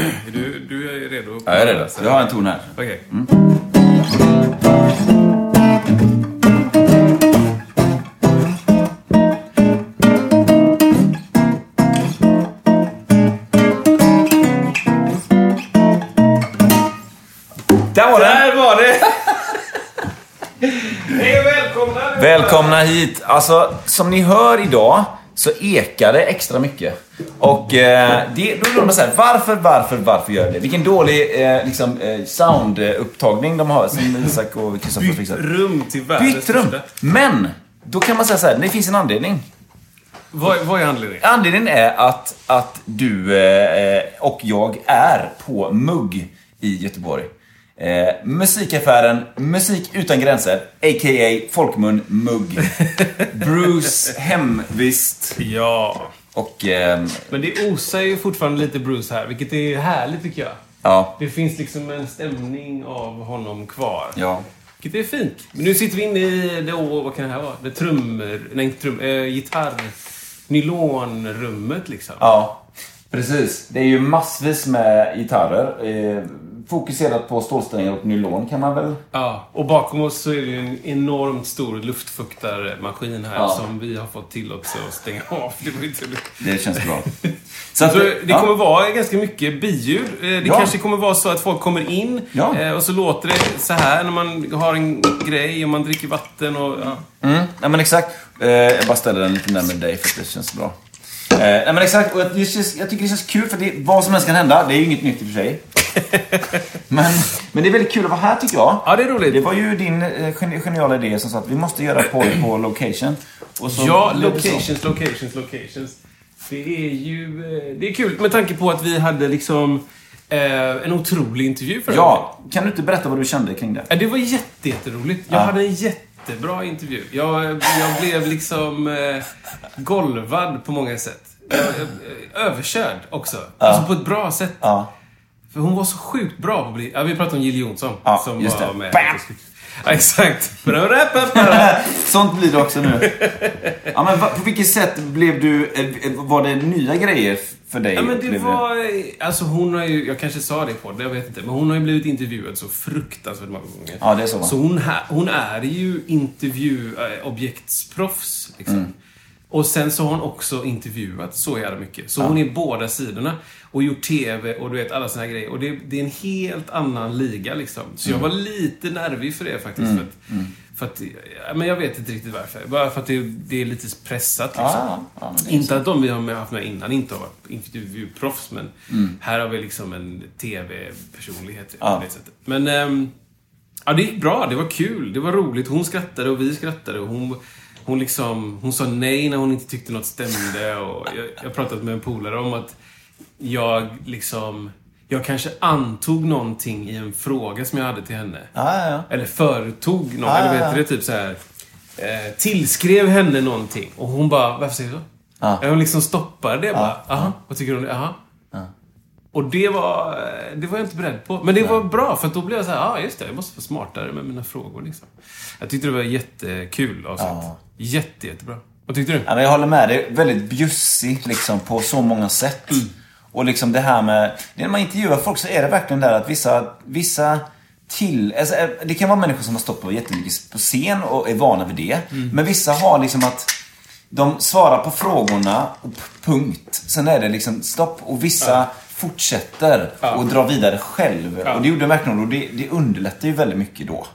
Är du, du är redo? Ja, jag är redo. Jag har en ton här. Okej. Där var! Där var det! Hej och välkomna! Välkomna hit. Alltså, som ni hör idag så ekar det extra mycket. Och eh, det, då undrar man så här, varför, varför, varför gör det? Vilken dålig eh, liksom, eh, soundupptagning de har som Isak och Kristoffer har Bytt fixat. rum till världens Bytt rum. Men, då kan man säga så här, det finns en anledning. Vad, vad är anledningen? Anledningen är att, att du eh, och jag är på Mugg i Göteborg. Eh, musikaffären Musik Utan Gränser, a.k.a. Folkmun Mugg. Bruce hemvist Ja. och... ehm, Men det osar ju fortfarande lite Bruce här, vilket är härligt tycker jag. ja, Det finns liksom en stämning av honom kvar. ja. Vilket är fint. Men nu sitter vi inne i det, åh, vad kan det här vara? Det trummor, nej inte trum, eh, gitarr, nylonrummet liksom. Ja, precis. Det är ju massvis med gitarrer. Eh, fokuserat på stålsträngar och nylon kan man väl... Ja, och bakom oss så är det en enormt stor luftfuktarmaskin här Ja. som vi har fått tillåtelse att stänga av. Det Det känns bra. Så Så det ja. kommer vara ganska mycket biljud. Eh, Det Ja. kanske kommer vara så att folk kommer in eh, och så låter det så här när man har en grej och man dricker vatten och... Ja. Mm, ja men exakt. Eh, jag bara ställer den lite närmare dig för att det känns bra. Eh, nej men exakt, och det känns, jag tycker det känns kul för det, vad som helst kan hända. Det är ju inget nytt i och för sig. men, men det är väldigt kul att vara här tycker jag. Ja, det är roligt. Det var ju din eh, gen- geniala idé som sa att vi måste göra podd på location. Och så Ja, blev det så. locations, locations, locations. Det är ju... eh, Det är kul med tanke på att vi hade liksom eh, en otrolig intervju förra gången. Ja, kan du inte berätta vad du kände kring det? Ja, Det var jätte, jätteroligt. Jag Ja. hade en jättebra intervju. Jag, jag blev liksom eh, golvad på många sätt. Jag, jag, överkörd också. Alltså på ett bra sätt. Ja. För hon var så sjukt bra på att bli... Ja, vi pratade om Jill Johnson. Ja, som just var det. med. Bam! Exakt. Sånt blir det också nu. Ja, men på vilket sätt blev du... eh, Var det nya grejer för dig? Ja, men det var... Alltså hon har ju... Jag kanske sa det på det, jag vet inte. Men hon har ju blivit intervjuad så fruktansvärt många gånger. Ja, det är så, va? Så hon, hon är ju intervjuobjektsproffs. Liksom. Mm. Och sen så har hon också intervjuat så jävla mycket. Så hon är båda sidorna. Och gjort TV och du vet alla såna här grejer. Och det, det är en helt annan liga liksom. Så Mm. jag var lite nervig för det faktiskt. För, att, för att, ja, men jag vet inte riktigt varför. Bara för att det, det är lite pressat liksom. Ja, ja, Inte att de vi har haft med innan inte har varit intervjuproffs, men här har vi liksom en TV-personlighet Ja. på det sättet. Men ehm, ja, det gick bra. Det var kul. Det var roligt. Hon skrattade och vi skrattade. Och hon, hon, liksom, hon sa nej när hon inte tyckte något stämde. Och jag, har pratat med en polare om att jag liksom... Jag kanske antog någonting i en fråga som jag hade till henne. Ja, ja, ja. Eller företog något. Ah, eller vet du det? Typ så här. Eh, tillskrev henne någonting. Och hon bara, varför säger du så? Ah. Hon liksom stoppade det bara. Aha, vad tycker du om det? Aha. Och det var, det var jag inte beredd på. Men det var bra, för då blev jag så här, ja ah, just det, jag måste vara smartare med mina frågor liksom. Jag tyckte det var jättekul avsnitt. Ja. Jätte, jättebra. Vad tyckte du? Ja, men jag håller med. Det är väldigt bjussigt liksom, på så många sätt. Och liksom det här med... När man intervjuar folk så är det verkligen där att vissa... vissa till, alltså, det kan vara människor som har stått på jättemycket på scen och är vana vid det. Men vissa har liksom att de svarar på frågorna och punkt. Sen är det liksom stopp. Och vissa fortsätter och drar vidare själv. Och det gjorde de verkligen och det, det underlättar ju väldigt mycket då.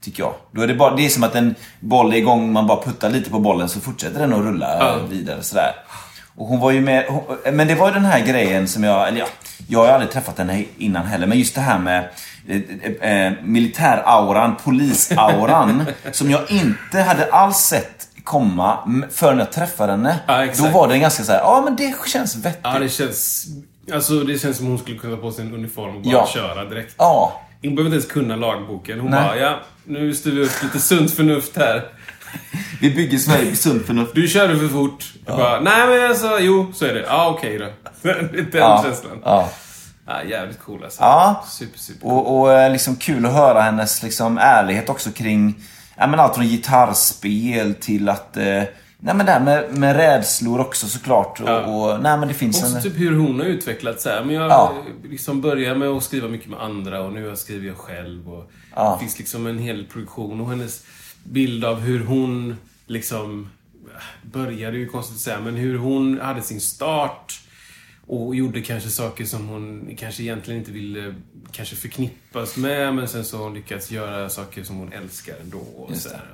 Tycker jag. Då är det, bara, det är som att en boll är igång, man bara puttar lite på bollen så fortsätter den att rulla vidare sådär. Och hon var ju med, hon, men det var ju den här grejen som jag, eller ja, jag har aldrig träffat henne innan heller, men just det här med eh, eh, militärauran, polisauran, som jag inte hade alls sett komma förrän jag träffade henne. Ja. Då var det ganska så här, ja men det känns vettigt. Ja, det känns... Alltså, det känns som hon skulle kunna ta på sig en uniform och bara Ja. köra direkt. Ja. Hon behöver inte ens kunna lagboken. Hon Nej. bara, ja, nu styr vi upp lite sunt förnuft här. Vi bygger Sverige på sunt förnuft. Du körde för fort. Jag bara, nej men alltså, jo, så är det. Ja, okej då. Den Ja. känslan. Ja. Ja, jävligt cool alltså. Ja. Super, super. Och, och eh, liksom kul att höra hennes liksom ärlighet också kring ja, men allt från gitarrspel till att eh, Nej men det här med, med rädslor också såklart. Och, Ja. och, nej men det finns Också en... typ hur hon har utvecklats så här. Men jag Ja. liksom började med att skriva mycket med andra och nu skriver jag själv. Och Ja. Det finns liksom en hel produktion och hennes bild av hur hon liksom började ju konstigt att säga, men hur hon hade sin start och gjorde kanske saker som hon kanske egentligen inte ville kanske förknippas med, men sen så har hon lyckats göra saker som hon älskar ändå. Och så här.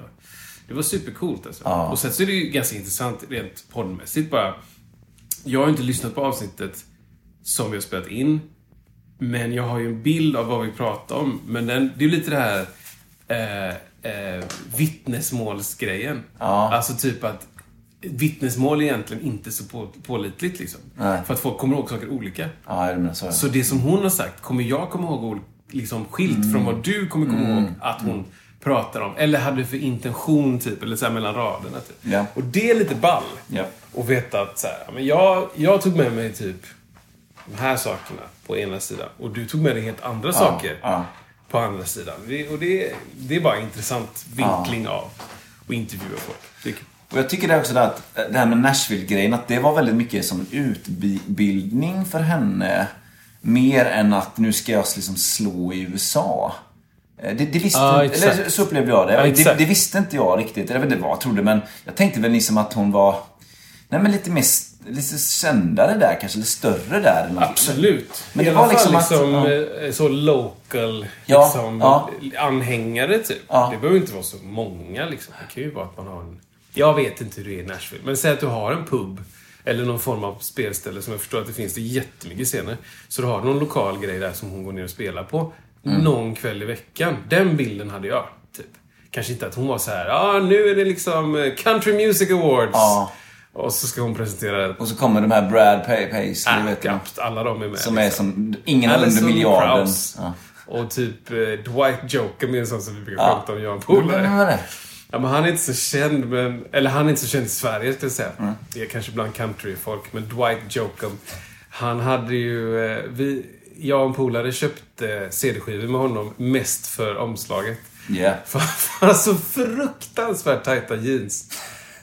Det var supercoolt alltså. Ja. Och sen så är det ju ganska intressant rent poddmässigt bara. Jag har inte lyssnat på avsnittet som vi har spelat in. Men jag har ju en bild av vad vi pratar om. Men den, det är ju lite det här eh, eh, vittnesmålsgrejen. Ja. Alltså typ att vittnesmål är egentligen inte så på, pålitligt liksom. Nej. För att folk kommer ihåg saker olika. Ja, jag menar så. Så det som hon har sagt kommer jag komma ihåg liksom skilt Mm. från vad du kommer komma ihåg att hon pratar om. Eller hade för intention typ, eller så här mellan raderna typ. Ja. Och det är lite ball. Ja. Och veta att så här, men jag, jag tog med mig typ de här sakerna på ena sidan. Och du tog med dig helt andra saker ja. på andra sidan. Det, och det, det är bara intressant vinkling av att intervjua folk. Och jag tycker det också att det här med Nashville-grejen, att det var väldigt mycket som en utbildning för henne. Mer än att nu ska jag liksom slå i USA. Eh, Det, det visste Ja, inte, eller så upplevde jag det. Ja, det. Det visste inte jag riktigt. Vet inte vad jag trodde, men jag tänkte väl liksom att hon var Nej men lite mer, lite kändare där kanske, eller större där. eller. Absolut. Men I det alla var liksom fall att- liksom, eh, så local Ja, liksom, ja. anhängare typ. Ja. Det behöver inte vara så många liksom. Det kan ju vara att man har en... Jag vet inte hur det är i Nashville, men säg att du har en pub eller någon form av spelställe som jag förstår att det finns det jättemycket scener. Så du har någon lokal grej där som hon går ner och spelar på Mm. någon kväll i veckan. Den bilden hade jag, typ. Kanske inte att hon var så här, ah, nu är det liksom eh, Country Music Awards. Ja. Och så ska hon presentera Och så kommer de här Brad Pa- Paisley, Äh, vet knappt. Alla de är med. Som är liksom. som, ingen är under miljarden. Ja. Och typ eh, Dwight Joker är en sån som vi brukar prata om, Jan Men Polare. vad är det? Ja, men han är inte så känd, men... Eller han är inte så känd i Sverige, ska jag säga. Mm. Det är kanske bland countryfolk, men Dwight Joker. Han hade ju... Eh, vi, jag och en polare köpte CD-skivor med honom mest för omslaget. Yeah. För han har så fruktansvärt tajta jeans.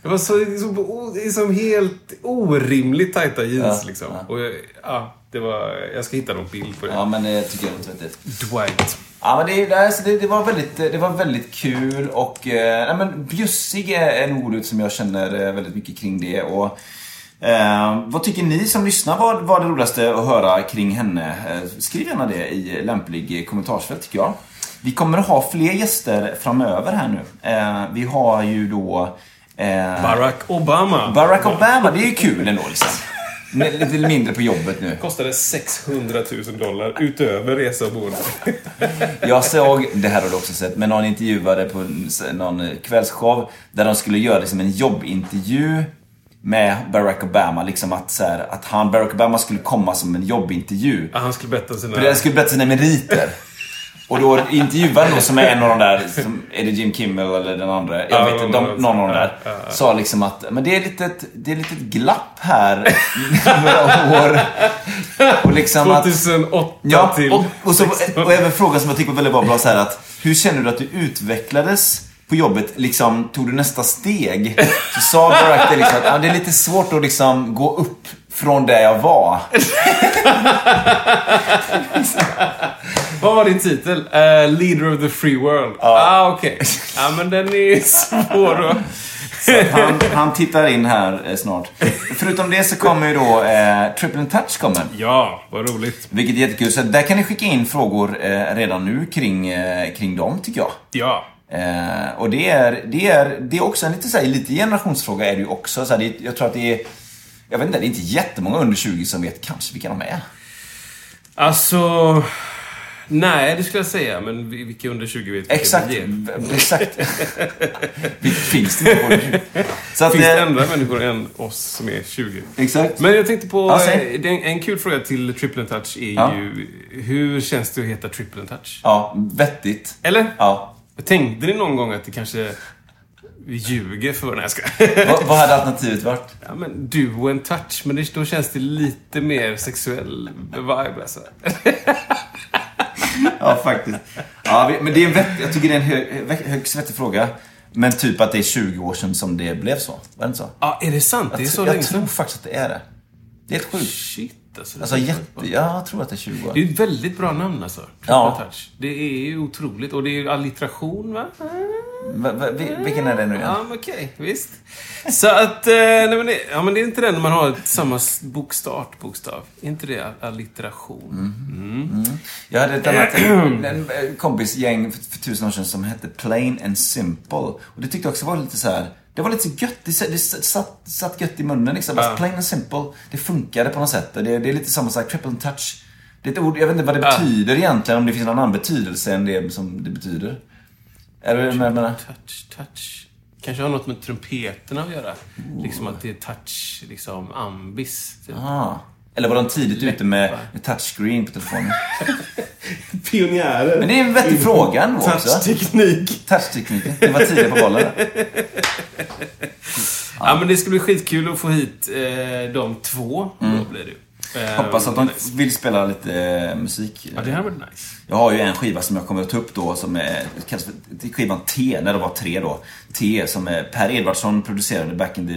Det var så liksom, liksom helt orimligt tajta jeans Ja, liksom. ja. Och jag, ja, det var... Jag ska hitta någon bild på det. Ja, men det tycker jag låter vettigt. Dwight. Ja, men det, alltså, det, det, var väldigt, det var väldigt kul och... Eh, nej, men bjussig är en ordet som jag känner eh, väldigt mycket kring det. Och, eh, vad tycker ni som lyssnar var, var det roligaste att höra kring henne? Eh, skriv gärna det i lämplig kommentarsfält tycker jag. Vi kommer att ha fler gäster framöver här nu. Eh, vi har ju då... Eh, Barack Obama. Barack Obama, det är ju kul ändå liksom. Lite mindre på jobbet nu. Kostade 600 000 dollar utöver resa och boende. Jag såg, det här har du också sett, men någon intervjuade på någon kvällsshow där de skulle göra liksom en jobbintervju med Barack Obama. Liksom att, så här, att han, Barack Obama skulle komma som en jobbintervju. Ja, han skulle berätta sina... Han skulle berätta sina meriter. Och då intervjuaren då som är en av de där, som, är det Jim Kimmel eller den andra? Jag Ja, vet inte, de, någon- av de där. Sa liksom att, men det är lite ett, det är lite glapp här några år. Och liksom att... 2008 Ja, till... och, och, så, 16. och även frågan som jag tycker var väldigt bra så här att Hur känner du att du utvecklades på jobbet? Liksom, tog du nästa steg? Så sa Barack det liksom att ja, det är lite svårt att liksom gå upp från där jag var. Vad var din titel? Eh, leader of the free world. Ah, okej. Ja, men den är svår att... Han, han tittar in här eh, snart. Förutom det så kommer ju då eh, Triple Touch kommer. Ja, vad roligt. Vilket är jättekul. Så där kan ni skicka in frågor eh, redan nu kring, eh, kring dem tycker jag. Ja. Eh, och det är, det, är, det är också en lite, så här, lite generationsfråga är det ju också. Så här, det, jag tror att det är, jag vet inte, det är inte jättemånga under 20 som vet kanske vilka de är. Alltså... Nej, det skulle jag säga. Men vi- vilka under 20 vet Exakt. vi är. Exakt. Finns det inte på Så att, Finns det eh, andra människor än oss som är 20? Exakt. Men jag tänkte på... Ja, eh, en, en kul fråga till Triple Touch är Ja. ju... Hur känns det att heta Triple Touch? Ja, vettigt. Eller? Ja. Tänkte ni någon gång att det kanske... Vi ljuger för... Nej, jag ska. Vad, vad hade alternativet varit? Ja, men duo and touch. Men det, då känns det lite mer sexuell vibe alltså. Ja, faktiskt. Ja, men det är en vett, jag tycker det är en hö, hö, högst vettig fråga. Men typ att det är 20 år sedan som det blev så. Var det inte så? Ja, är det sant? Det är jag så jag länge tror sedan? faktiskt att det är det. Det är helt sjukt. Shit alltså. det Alltså jätte... jag tror att det är 20 år. Det är ett väldigt bra namn alltså. Ja. Touch. Det är ju otroligt. Och det är ju allitteration va? Va, va, vi- vilken är det nu igen? Ja, okej. visst. Så att... Eh, nej, men det, ja, men det är inte den när man har samma s- bok, startbokstav. Är inte det allitteration? Mm. Jag hade ett annat en eh, kompisgäng för, för tusen år sedan som hette Plain and Simple. Och det tyckte jag också var lite så här. Det var lite så gött. Det, det satt, satt gött i munnen liksom. Alltså, Plain and Simple. Det funkade på något sätt. Det, det är lite samma sak. Triple touch. Det är ett ord, jag vet inte vad det Ja. betyder egentligen. Om det finns någon annan betydelse än det som det betyder. Är med vad jag menar? Touch, touch. Kanske har något med trumpeterna att göra. Liksom att det är touch, liksom ambis. Typ. Ah. Eller var de tidigt ute med touchscreen på telefonen? Pionjärer. Men det är en vettig fråga ändå också. Touchteknik. Touchtekniken. Det var tidigt på bollen. Ja. men det ska bli skitkul att få hit eh, de två. Då blir det. Eh, Hoppas att de nice. vill spela lite eh, musik. Ja, det här var nice. Jag har ju en skiva som jag kommer att ta upp då som är, kallas för skivan T, när det var tre då. T som är Per Edvardsson producerade back in the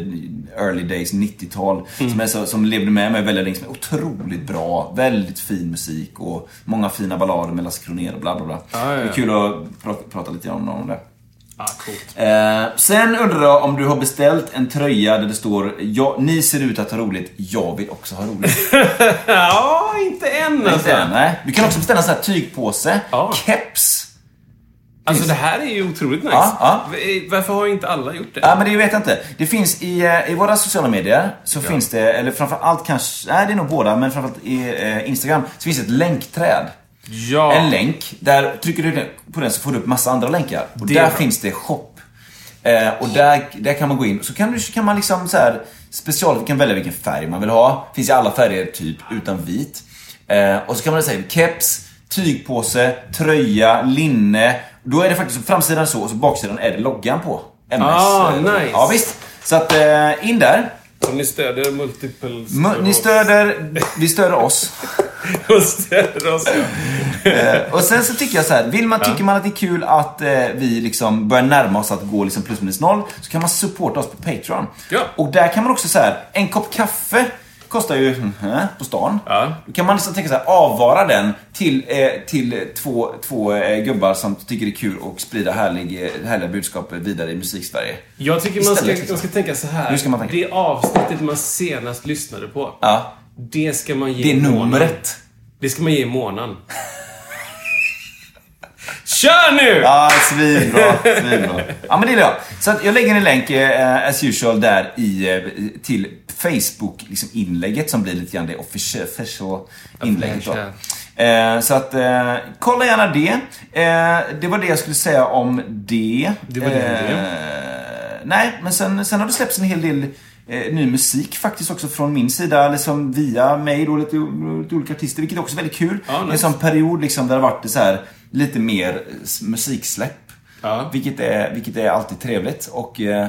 early days, 90-tal. Mm. Som, är så, som levde med mig väldigt länge, som är otroligt bra. Väldigt fin musik och många fina ballader med Lasse Kronér och bla bla bla. Ja, ja, ja. Det är kul att prata, prata lite om det. Ja, coolt. Eh, sen undrar jag om du har beställt en tröja där det står ja, Ni ser ut att ha roligt, jag vill också ha roligt. Ja, inte än alltså. Inte än, nej. Du kan också beställa en sån här tygpåse, Ja. keps. Alltså det här är ju otroligt nice. Ja, ja. V- Varför har inte alla gjort det? Ja, men det vet jag inte. Det finns i, eh, i våra sociala medier, så finns det, eller framförallt kanske, nej det är nog båda, men framförallt i eh, Instagram, så finns det ett länkträd. Ja. En länk, där trycker du på den så får du upp massa andra länkar. Och där bra. finns det shop. Eh, och där, där kan man gå in, så kan, du, så kan man liksom så här special, kan välja vilken färg man vill ha. Finns i alla färger typ, utan vit. Eh, och så kan man säga keps, tygpåse, tröja, linne. Då är det faktiskt framsidan så, och så baksidan är det loggan på. MS. Ah, nice. Ja, visst. Så att, eh, in där. Om ni stödjer multiple... M- Ni stöder, vi stöder oss. Och stöder oss, ja. Eh, och sen så tycker jag så här, vill man, tycker man att det är kul att eh, vi liksom börjar närma oss att gå liksom plus minus noll, så kan man supporta oss på Patreon. Ja. Och där kan man också så här, en kopp kaffe kostar ju mhm, på stan. Ja. Då kan man liksom tänka här, avvara den till, eh, till två, två eh, gubbar som tycker det är kul och sprida härlig, eh, härliga budskap vidare i musiksverige. Jag tycker man ska, Istället, liksom. man ska tänka så här. Hur ska man tänka? Det avsnittet man senast lyssnade på. Ja. Det ska man ge Det är numret. Det ska man ge i månaden. Kör nu! Ja, svinbra. svinbra. Ja, men det är bra. Så jag lägger en länk, eh, as usual, där i, eh, till Facebook-inlägget som blir lite grann det official inlägget. Då. Eh, så att, eh, kolla gärna det. Eh, det var det jag skulle säga om det. Det var det det. Eh, nej, men sen, sen har det släppts en hel del eh, ny musik faktiskt också från min sida. Liksom via mig då, lite, lite olika artister, vilket också är väldigt kul. Ja, Det är En nice. sån period liksom där det har varit så här, lite mer musiksläpp. Ja. Vilket, är, vilket är alltid trevligt. Och eh,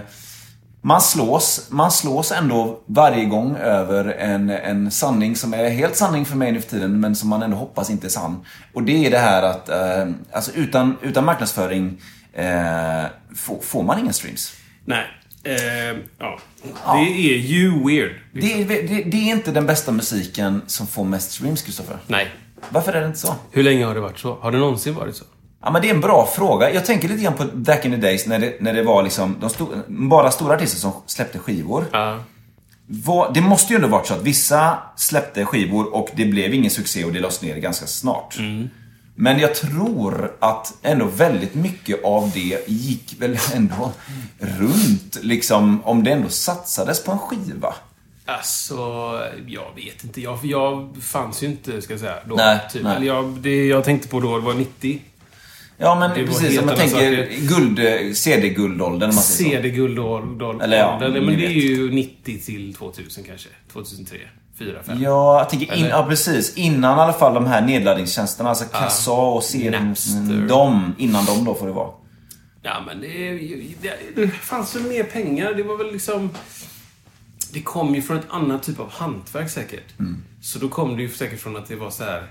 man slås, man slås ändå varje gång över en, en sanning som är helt sanning för mig nu för tiden, men som man ändå hoppas inte är sann. Och det är det här att, eh, alltså utan, utan marknadsföring eh, får, får man inga streams. Nej. Eh, ja. Det är ju weird. Det är, det, det är inte den bästa musiken som får mest streams, Kristoffer. Nej. Varför är det inte så? Hur länge har det varit så? Har det någonsin varit så? Ja, men det är en bra fråga. Jag tänker lite grann på back in the days när det, när det var liksom de sto- bara stora artister som släppte skivor. Ja. Vad- det måste ju ändå varit så att vissa släppte skivor och det blev ingen succé och det lades ner ganska snart. Men jag tror att ändå väldigt mycket av det gick väl ändå runt, liksom, om det ändå satsades på en skiva. Alltså, jag vet inte. Jag, jag fanns ju inte, ska jag säga, då. Nej, typ. nej. Eller jag, det jag tänkte på då var 90. Ja, men Det precis. Om man tänker guld, CD-guldåldern. CD-guldåldern. Eller ja, men ni det är ju 90 till 2000 kanske. 2003, 4, 5. Ja, jag tänker in, ja precis. Innan i alla fall de här nedladdningstjänsterna, alltså Kassa och. Napster. De, innan de då får det vara. Ja, men det, det, det fanns väl mer pengar. Det var väl liksom... Det kom ju från ett annat typ av hantverk säkert. Så då kom det ju säkert från att det var så här.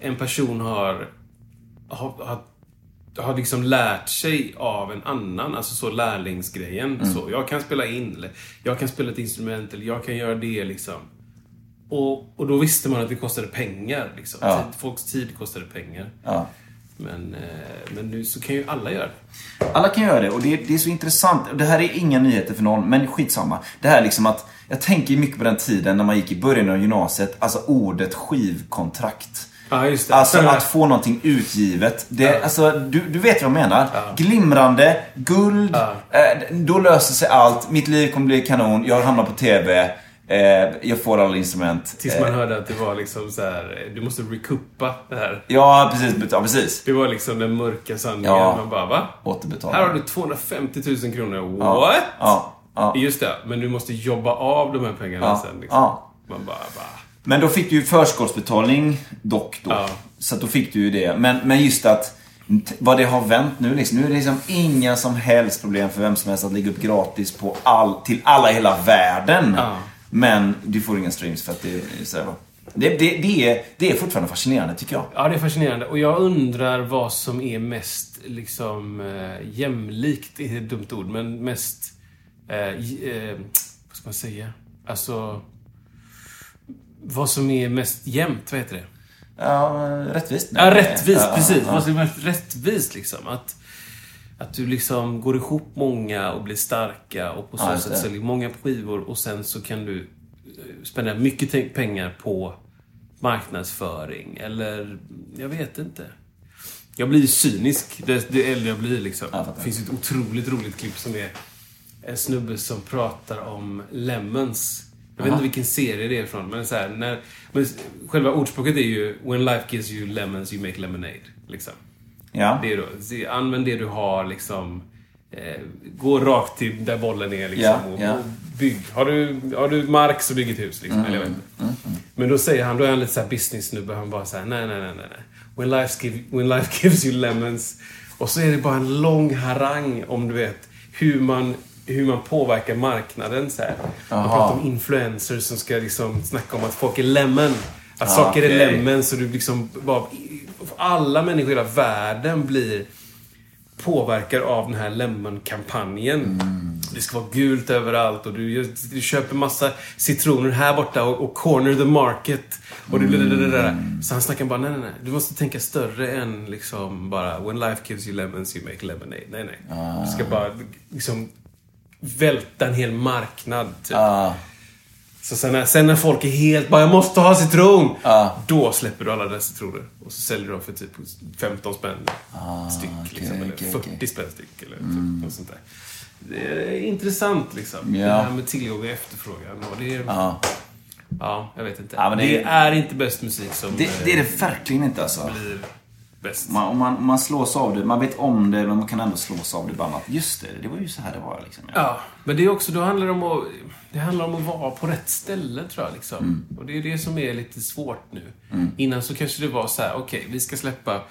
En person har, har, har, har liksom lärt sig av en annan, alltså så lärlingsgrejen. Så jag kan spela in, eller jag kan spela ett instrument, eller jag kan göra det liksom. Och, och då visste man att det kostade pengar. Liksom. Ja. Folks tid kostade pengar. Ja. Men, eh, men nu så kan ju alla göra det. Alla kan göra det och det, det är så intressant. Det här är inga nyheter för någon, men skitsamma. Det här är liksom att, jag tänker mycket på den tiden när man gick i början av gymnasiet, alltså ordet skivkontrakt. Ja, just det. Alltså att få någonting utgivet. Det, alltså, du, du vet vad jag menar. Glimrande, guld, eh, då löser sig allt. Mitt liv kommer bli kanon, jag hamnar på TV. Eh, jag får alla instrument. Tills man Eh, hörde att det var liksom så här, du måste recuppa det här. ja, precis. Ja, precis. Det var liksom den mörka sanningen. Ja. Man bara, va? Återbetala. Här har du 250 000 kronor. Ja. What? Ja, ja. Just det, men du måste jobba av de här pengarna Ja. sen. Liksom. Ja. Man bara, va? Men då fick du ju förskottsbetalning dock då. Ja. Så då fick du ju det. Men, men just att vad det har vänt nu liksom. Nu är det liksom inga som helst problem för vem som helst att lägga upp gratis på all, till alla i hela världen. Ja. Men du får inga streams för att det är så det, det, det, är, det är fortfarande fascinerande tycker jag. Ja, det är fascinerande. Och jag undrar vad som är mest liksom eh, jämlikt, det är ett dumt ord, men mest... Eh, eh, vad ska man säga? Alltså... Vad som är mest jämnt, vad heter det? Ja, rättvist. Ja, rättvist. Ja, precis. ja, Vad som är mest rättvist, liksom. Att, att du liksom går ihop många och blir starka och på så Ja, sätt säljer många skivor och sen så kan du eh, spendera mycket pengar på marknadsföring eller... Jag vet inte. Jag blir cynisk det, det äldre jag blir liksom. Fattar. det finns ett otroligt roligt klipp som är en snubbe som pratar om lemons. Jag vet inte vilken serie det är från, men så här, när... Men själva ordspråket är ju When life gives you lemons you make lemonade. Liksom. ja. Det är då, använd det du har liksom. Eh, gå rakt till där bollen är liksom. Ja, och, ja. och bygg. Har du, har du mark så bygg ett hus liksom. Eller jag vet inte. Men då säger han, då är han lite såhär business-snubbe. Han bara såhär, nej, nej, nej, nej. nej. When life, give, when life gives you lemons. Och så är det bara en lång harang om du vet hur man hur man påverkar marknaden. Så här. Man pratar om influencers som ska liksom snacka om att folk är lemon. Att Ah, saker okej. är lemon så du liksom bara... Alla människor i hela världen blir påverkar av den här Lemon-kampanjen. Mm. Det ska vara gult överallt och du, du köper massa citroner här borta och, och corner the market. Och det, Mm. Så han snackar bara, nej, nej, nej. Du måste tänka större än liksom bara When life gives you lemons you make lemonade. Nej, nej. Ah. Du ska bara liksom välta en hel marknad. Typ. Ja. Så sen när, sen när folk är helt bara, jag måste ha citron. Ja. Då släpper du alla dina citroner. Och så säljer du dem för typ 15 spänn styck. okej, liksom, eller okej, 40 okej. Mm. spänn styck. Eller typ, något sånt där. Det är intressant liksom. Ja. Det här med tillgång och efterfrågan. Och det är, ja. Ja. jag vet inte. Ja, det, det- är inte bäst musik som Det, det är eh, det verkligen inte alltså. blir bäst. Man, man, man slås av det, man vet om det, men man kan ändå slås av det ibland. Att just det, det var ju så här det var liksom. Ja, men det är också, då handlar det om att, det handlar om att vara på rätt ställe tror jag. Liksom. Mm. Och det är det som är lite svårt nu. Innan så kanske det var så här: okej, vi ska släppa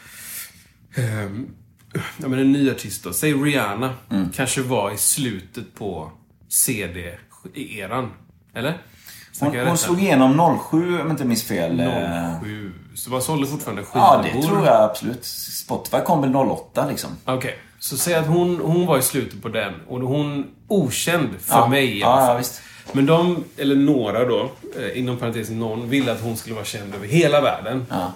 ehm, ja, men en ny artist då. Säg Rihanna. Mm. Kanske var i slutet på CD-eran. Eller? Hon, hon slog igenom 07, om jag inte minns fel. Eh, 07. Så man sålde fortfarande Ja, skivor? det tror jag absolut. Spotify kom väl 08 liksom. Okej, så säg att hon, hon var i slutet på den och hon okänd för Ja. mig i Ja, alla ja, fall. visst. Men de, eller några då, eh, inom parentes någon, ville att hon skulle vara känd över hela världen. Ja.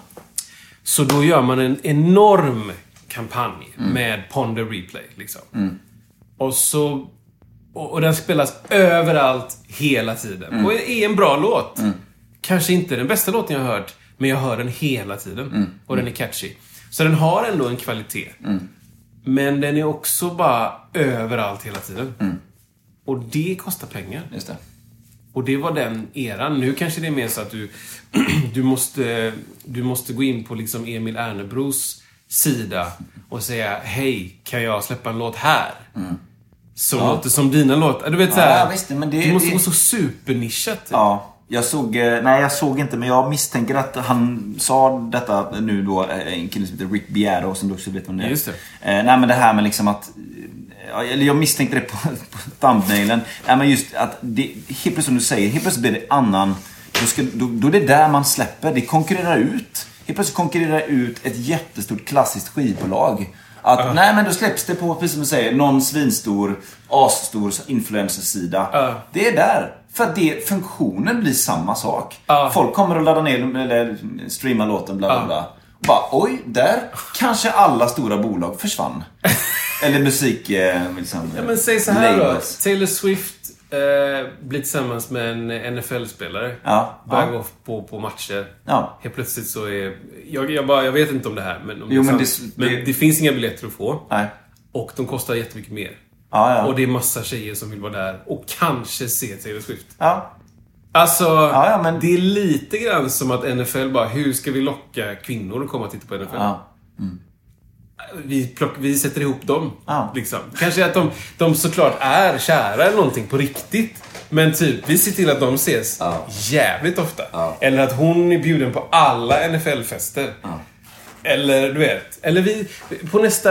Så då gör man en enorm kampanj Mm. med Ponder Replay. Liksom. Och så... Och, och den spelas överallt, hela tiden. Mm. Och är en bra låt. Kanske inte den bästa låten jag har hört, men jag hör den hela tiden. Mm. Och den är catchy. Så den har ändå en kvalitet. Men den är också bara överallt hela tiden. Mm. Och det kostar pengar. Just det. Och det var den eran. Nu kanske det är mer så att du, du, måste, du måste gå in på liksom Emil Ernebros sida och säga Hej, kan jag släppa en låt här? Som låter som dina låtar. Du vet Ja, såhär. men det- du måste det- vara så supernischat. Ja, jag såg, eh, nej jag såg inte men jag misstänker att han sa detta nu då, eh, en kille som heter Rick Beato som du också vet vem det är. Just det. Eh, nej men det här med liksom att, ja, eller jag misstänkte det på, på thumbnailen. Nej men just att det, helt plötsligt som du säger, helt plötsligt blir det annan, då, ska, då, då är det där man släpper, det konkurrerar ut. Helt plötsligt konkurrerar ut ett jättestort klassiskt skivbolag. Att, nej men då släpps det på, precis som du säger, någon svinstor, asstor influencersida. Ja. Det är där. För att det, funktionen blir samma sak. Ja. Folk kommer att ladda ner eller streama låten bla bla Ja. bla. Och bara oj, där kanske alla stora bolag försvann. eller musik... Eh, liksom, Ja, men säg så här då. labels. Taylor Swift eh, blir tillsammans med en NFL-spelare. Ja, Börjar ja. gå på, på matcher. Ja. Helt plötsligt så är... Jag, jag, bara, jag vet inte om det här, men, om Jo, det, men det- men det- det finns inga biljetter att få. Nej. Och de kostar jättemycket mer. Ja, ja. Och det är massa tjejer som vill vara där och kanske se Taylor Swift. ja. Alltså, ja, men- det är lite grann som att NFL bara, hur ska vi locka kvinnor att komma och titta på NFL? ja. Vi, plock, vi sätter ihop dem. Ja. Liksom. Kanske att de, de såklart är kära eller någonting på riktigt. Men typ, vi ser till att de ses Ja. jävligt ofta. Ja. Eller att hon är bjuden på alla NFL-fester. Eller du vet, eller vi, på nästa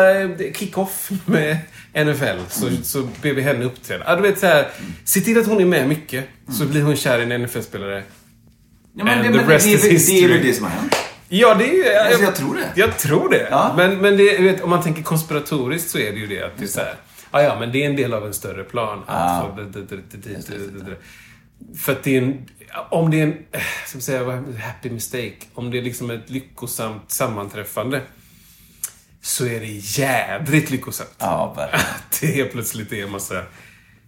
kick-off med NFL så, mm. så ber vi henne uppträda. Ja, du vet så här, se till att hon är med mycket så mm. blir hon kär i en NFL-spelare. Ja, men And det, the rest det, is history. Det är ju det som har hänt. Ja, det är ju... Jag, jag, tror det. Jag tror det. Ja. Men, men det, vet, om man tänker konspiratoriskt så är det ju det att det är så här, ah, ja, men det är en del av en större plan. För att det är en... Om det är en... Eh, som säga, happy mistake. Om det är liksom ett lyckosamt sammanträffande. Så är det jädrigt lyckosamt. Ja, verkligen. Att det helt plötsligt är en massa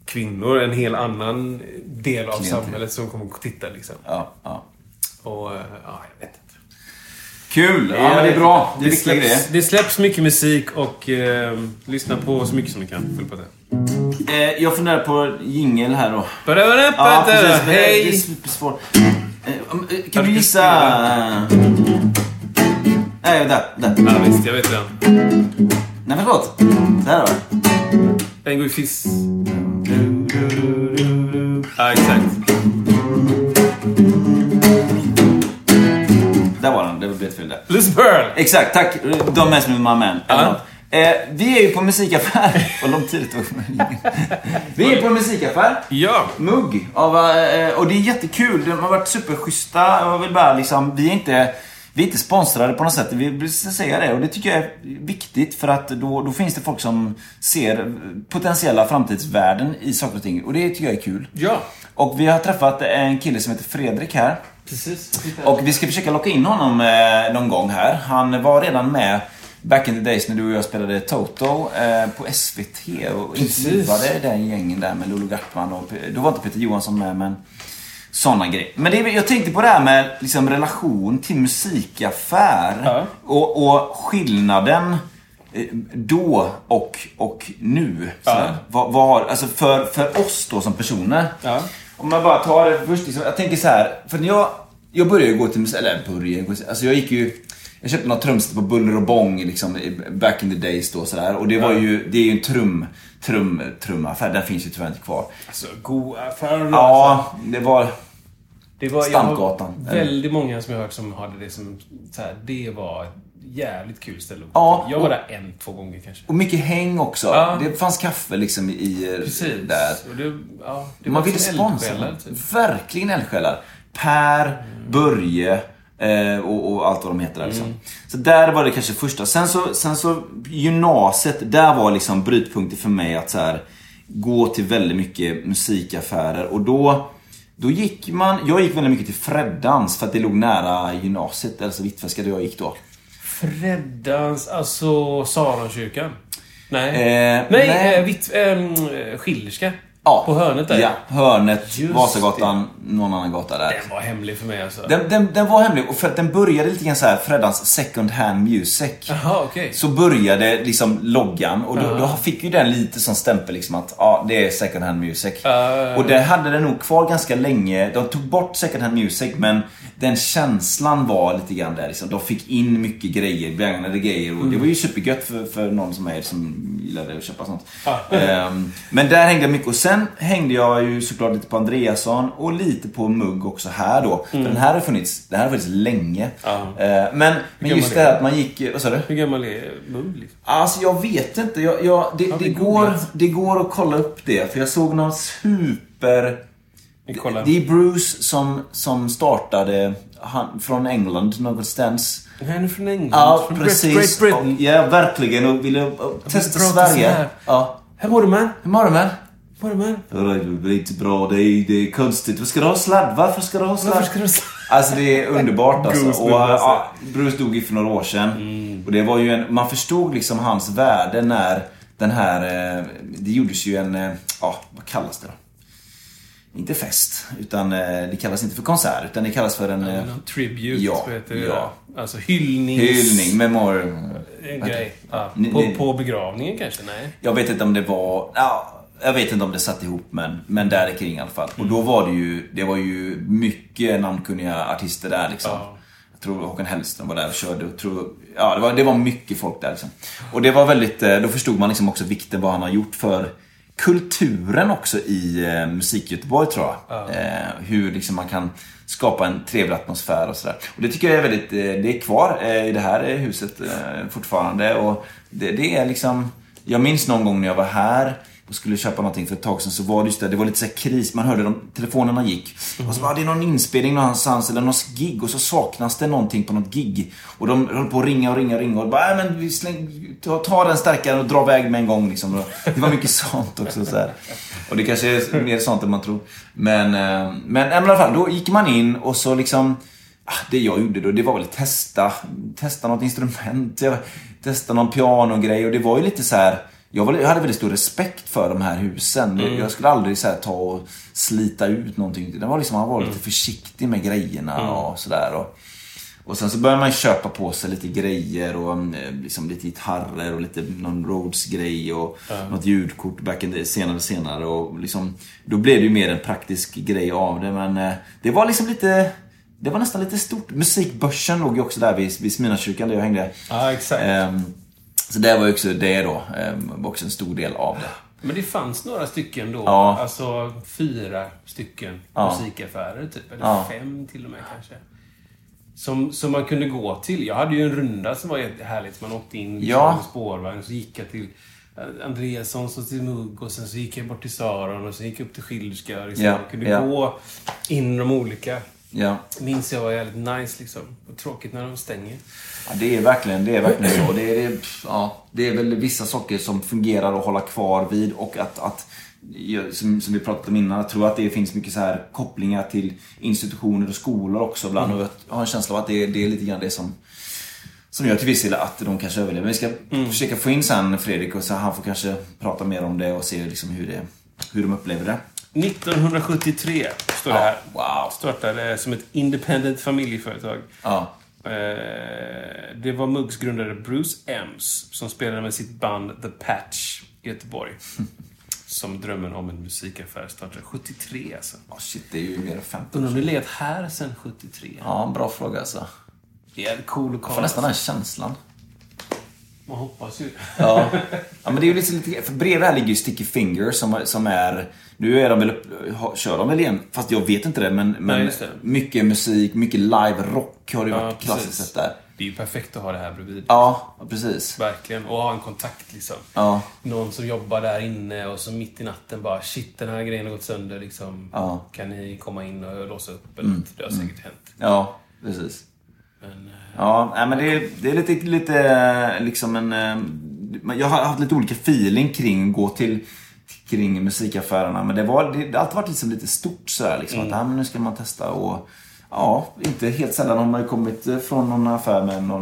kvinnor, en hel annan del av Klientel. samhället som kommer att titta liksom. Ja, ja. Och, eh, ja, jag vet inte. Kul! Ja, men det är bra. Det är viktiga grejer. släpps, det släpps mycket musik och eh, lyssna på så mycket som ni kan. Full på det. Eh, jag funderar på jingel här då. Ja, precis. men det- Det är Hej! supersvårt. Eh, eh, Kan du du gissa... Nej, där. där. Ja, visst. Jag vet redan. Nej, förlåt. Där var det. Den går i fiss. Ja, exakt. Där var den. Det blev ett fel där. Liz Pearl! Exakt, tack. Don't mess with my man. Eller Ja. något. Eh, vi är ju på musikaffär. Vad lång tid det tog. Vi är på musikaffär. Ja. Mugg. Av, eh, och det är jättekul. De har varit superschyssta. Jag vill bara liksom, vi är inte... Vi är inte sponsrade på något sätt, vi vill säga det. Och det tycker jag är viktigt för att då, då finns det folk som ser potentiella framtidsvärden i saker och ting. Och det tycker jag är kul. Ja. Och vi har träffat en kille som heter Fredrik här. Precis. Och vi ska försöka locka in honom eh, någon gång här. Han var redan med back in the days när du och jag spelade Toto eh, på SVT och intervjuade den gängen där med Lolo Gartman och då var inte Peter Johansson med men sådana grejer. Men det, jag tänkte på det här med liksom, relation till musikaffär Ja. och, och skillnaden eh, då och, och nu. Ja. Vad, vad har, alltså för, för oss då som personer. Ja. Om man bara tar det först. Liksom, jag tänker så här. För när jag, jag började ju gå till musik, eller började alltså jag gick ju jag köpte några trumset på Buller och Bång liksom, back in the days då sådär. Och det var ju, det är ju en trum, trum, trumaffär. Den finns ju tyvärr inte kvar. Alltså, god affär. alltså. Ja, det var... Det var, Stampgatan, Jag har väldigt många som jag hört som hade det som så här, det var jävligt kul ställe att Ja. Jag var och- där en, två gånger kanske. Och mycket häng också. Ja. Det fanns kaffe liksom i... Precis. Där. Det, ja, det Man ville sponsra. typ. Verkligen eldsjälar. Per, Börje eh, och, och allt vad de heter där liksom. Mm. Så där var det kanske första. Sen så, sen så gymnasiet, där var liksom brytpunkten för mig att så här, gå till väldigt mycket musikaffärer. Och då, då gick man, jag gick väldigt mycket till Freddans för att det låg nära gymnasiet, alltså Hvitfeldtska där jag gick då. Freddans, alltså Saronkyrkan? Nej. Eh, nej, nej. Eh, vitt, ehm, Schillerska. Ja. På hörnet där? Ja, hörnet, Just Vasagatan, någon annan gata där. Den var hemlig för mig alltså. Den, den, den var hemlig, och för att den började lite grann så här Freddans second hand music. Jaha, okej. Så började liksom loggan och då, då fick ju den lite som stämpel liksom att ja, det är second hand music. Uh. Och det hade den nog kvar ganska länge. De tog bort second hand music men den känslan var lite grann där liksom. De fick in mycket grejer, begagnade grejer och det var ju supergött för, för någon som mig som gillade att köpa sånt. Ehm, men där hängde jag mycket och sen hängde jag ju såklart lite på Andreasson och lite på Mugg också här då. För den här har funnits, den här har funnits länge. Ehm, men, men just är det här att man gick, vad sa du? Hur gammal är Mugg liksom? Alltså jag vet inte. Jag, jag, det, det, vi går, det går att kolla upp det. För jag såg någon super... Det är Bruce som, som startade han, från England någonstans. Han är från England. Ja, från precis. Great Britain. Ja, verkligen. Och ville testa Sverige. här. Ja. Hur mår du man? Hur mår du man? Hur mår du man? Ja, Det är inte bra. Det är, det är konstigt. Vad ska du ha sladd? Varför ska du ha sladd? Varför ska du sladd? Alltså det är underbart alltså. Bruce och, ja, Bruce dog ju för några år sedan. Och det var ju en, man förstod liksom hans värde när den här, eh, det gjordes ju en, eh, ja vad kallas det då? Inte fest, utan eh, det kallas inte för konsert, utan det kallas för en eh, Någon tribute, Ja, heter det? ja. Alltså hyllnings... hyllning, memor... En grej. Ja. På, på begravningen kanske? Nej. Jag vet inte om det var, ja, jag vet inte om det satt ihop men, men där kring i alla fall. Och då var det ju, det var ju mycket namnkunniga artister där liksom. Ja. Jag tror Håkan Hellström var där och körde. Och tror, ja, det var, det var mycket folk där liksom. Och det var väldigt, eh, då förstod man liksom också vikten vad han har gjort för kulturen också i eh, musik-Göteborg tror jag. Eh, hur liksom man kan skapa en trevlig atmosfär och sådär. Och det tycker jag är väldigt, eh, det är kvar eh, i det här eh, huset eh, fortfarande. Och det, det är liksom, jag minns någon gång när jag var här och skulle köpa någonting för ett tag sedan så var det just det, det var lite så här kris. Man hörde de, telefonerna gick. Och så var ah, det någon inspelning någonstans eller något gig och så saknas det någonting på något gig. Och de höll på att ringa och ringa och ringa och bara, "Nej, men vi släng, ta, ta den stärkaren och dra iväg med en gång liksom. Det var mycket sånt också så här. Och det kanske är mer sånt än man tror. Men, eh, men, men i alla fall, då gick man in och så liksom ah, Det jag gjorde då, det var väl att testa, testa något instrument, testa någon pianogrej och det var ju lite så här. Jag, hade väldigt stor respekt för de här husen. Jag skulle aldrig så ta och slita ut någonting. Det var liksom, man var lite försiktig med grejerna och sådär. Och, och sen så började man köpa på sig lite grejer och eh, liksom lite gitarrer och lite någon Rhodes-grej och något ljudkort back in the, senare senare. Och liksom, då blev det ju mer en praktisk grej av det. Men eh, det var liksom lite... Det var nästan lite stort. Musikbörsen låg ju också där vid, vid Smyrnakyrkan där jag hängde. Ja, exakt. Ehm, så det var ju också det då. ehm, var också en stor del av det. Men det fanns några stycken då. Ja. Alltså fyra stycken Ja. musikaffärer typ. Eller Ja. fem till och med kanske. Som, som man kunde gå till. Jag hade ju en runda som var jättehärligt. Man åkte in liksom, Ja. med spårvagn. Så gick jag till Andreassons och till Mugg och sen så gick jag bort till Saron och sen gick jag upp till Schillerska. Liksom. Ja, Jag kunde gå in de olika. Ja. Minns jag var jävligt nice liksom. Och tråkigt när de stänger. Ja, det är verkligen, det är verkligen så. Det är, det, ja, det är väl vissa saker som fungerar att hålla kvar vid och att, att som, som vi pratade om innan, jag tror att det finns mycket så här kopplingar till institutioner och skolor också ibland. Och jag har en känsla av att det, det är lite grann det som som gör till viss del att de kanske överlever. Vi ska försöka få in sen Fredrik och så han får kanske prata mer om det och se liksom hur, det, hur de upplever det. 1973 står det här. wow. Startade som ett independent familjeföretag. Ja. Eh, Det var Muggs grundare Bruce Ems som spelade med sitt band The Patch i Göteborg. Som drömmen om en musikaffär startade 73 alltså. Oh, shit, det är ju mer än 15 Undrar om du levat här sedan 73? Ja, bra fråga alltså. Det är en cool Jag får lokal. nästan den här känslan. Man hoppas ju. Ja. ja men det är ju lite, lite för bredvid här ligger ju Sticky Fingers som, som är nu är de väl kör de väl igen, fast jag vet inte det. Men, men Nej, mycket musik, mycket live rock har det ju Ja, varit klassiskt sett där. Det är ju perfekt att ha det här bredvid. Ja, precis. Verkligen. Och ha en kontakt liksom. Ja. Någon som jobbar där inne och så mitt i natten bara shit den här grejen har gått sönder liksom. Ja. Mm. Kan ni komma in och låsa upp eller något? Det har säkert hänt. Ja, precis. Men, eh, Ja, nej, men det är, det är lite, lite liksom en... eh, Jag har haft lite olika feeling kring gå till kring musikaffärerna. Men det, var, det har alltid varit liksom lite stort sådär liksom. Att, ja, men nu ska man testa och... Ja, inte helt sällan har man ju kommit från någon affär med någon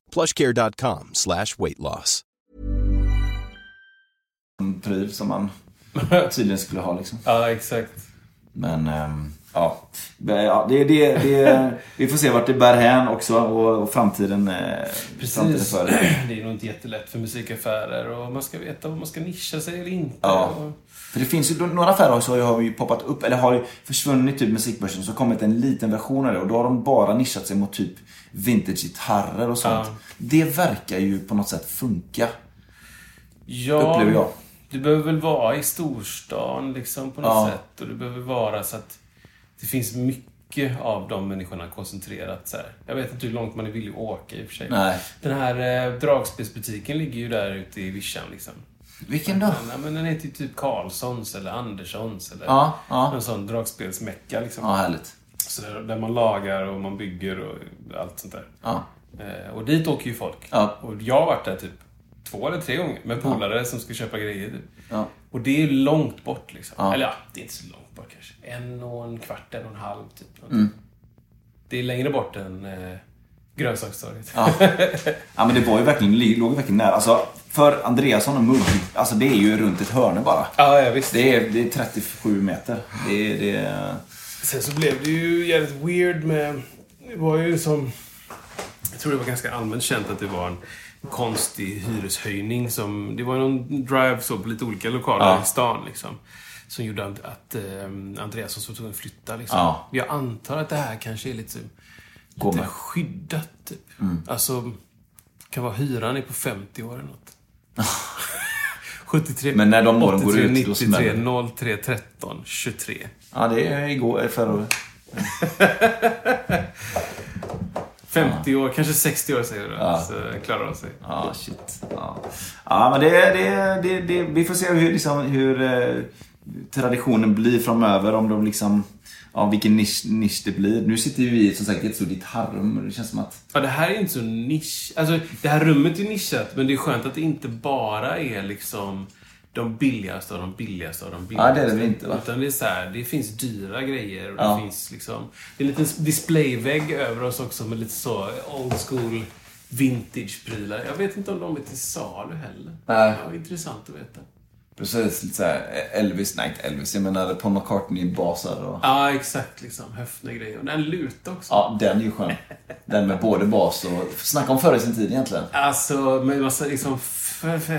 plushcare.com slash weight loss. En pryl som man tydligen skulle ha liksom. Ja, exakt. Men ehm, ja, ja det, det, det, vi får se vart det bär hän också och, och framtiden, eh, framtiden Precis. för det. Det är nog inte jättelätt för musikaffärer och man ska veta om man ska nischa sig eller inte. Ja. Och... För det finns ju några affärer också har ju poppat upp, eller har ju försvunnit typ musikbörsen så har kommit en liten version av det och då har de bara nischat sig mot typ vintage-gitarrer och sånt. Ja. Det verkar ju på något sätt funka. Ja, Upplever jag. Du behöver väl vara i storstan liksom på något Ja. sätt. Och du behöver vara så att det finns mycket av de människorna koncentrerat så här. Jag vet inte hur långt man är villig att åka i och för sig. Nej. Den här eh, dragspelsbutiken ligger ju där ute i vischan liksom. Vilken då? Ja, men den heter ju typ Carlssons eller Anderssons eller Ja, ja. någon sån dragspelsmecka liksom. Ja, härligt. Så där, där man lagar och man bygger och allt sånt där. Ja. Eh, och dit åker ju folk. Ja. Och jag har varit där typ två eller tre gånger med polare som ska köpa grejer. Typ. Ja. Och det är långt bort liksom. Ja. Eller ja, det är inte så långt bort kanske. En och en kvart, en och en halv typ. Mm. Det är längre bort än eh, grönsakstorget. Ja. ja, men det var ju verkligen, låg verkligen nära. Alltså, för Andreasson och Mugg, alltså det är ju runt ett hörne bara. ja, ja, visst. Det är, det är 37 meter. Det är... Det är Sen så blev det ju jävligt weird med... Det var ju som... Jag tror det var ganska allmänt känt att det var en konstig hyreshöjning som... Det var någon drive så på lite olika lokaler Ja. i stan liksom. Som gjorde att, att eh, Andreasson så tog en flytta liksom. Ja. Jag antar att det här kanske är lite, lite skyddat typ. Alltså, kan vara hyran är på 50 år eller något. 73, Men när de åren går 83, ut, då 93, smäller 03, 13, 23. ja, det är igår, förra året. 50 år, kanske 60 år säger du. Ja. Så klarar de sig. Ja, shit. Ja, ja men det, det, det, det, vi får se hur, liksom, hur eh, traditionen blir framöver. Om de liksom, ja, vilken nisch, nisch det blir. Nu sitter vi som sagt i ett stort gitarrum och det känns som att... Ja, det här är inte så nisch. Alltså, det här rummet är nischat, men det är skönt att det inte bara är liksom de billigaste av de billigaste av de billigaste. Ja, det är det väl inte, va? Utan det är så här, det finns dyra grejer och det Ja. finns liksom... Det är en liten displayvägg över oss också med lite så old school vintage-prylar. Jag vet inte om de är till salu heller. Nej. Ja, intressant att veta. Precis, lite såhär Elvis, nej inte Elvis, jag menar Paul McCartney-basar och... Ja, exakt. Liksom. Höftner-grejer. Och den lutar också. Ja, den är ju skön. Den med både bas och... Snacka om förr i sin tid egentligen. Alltså, med massa liksom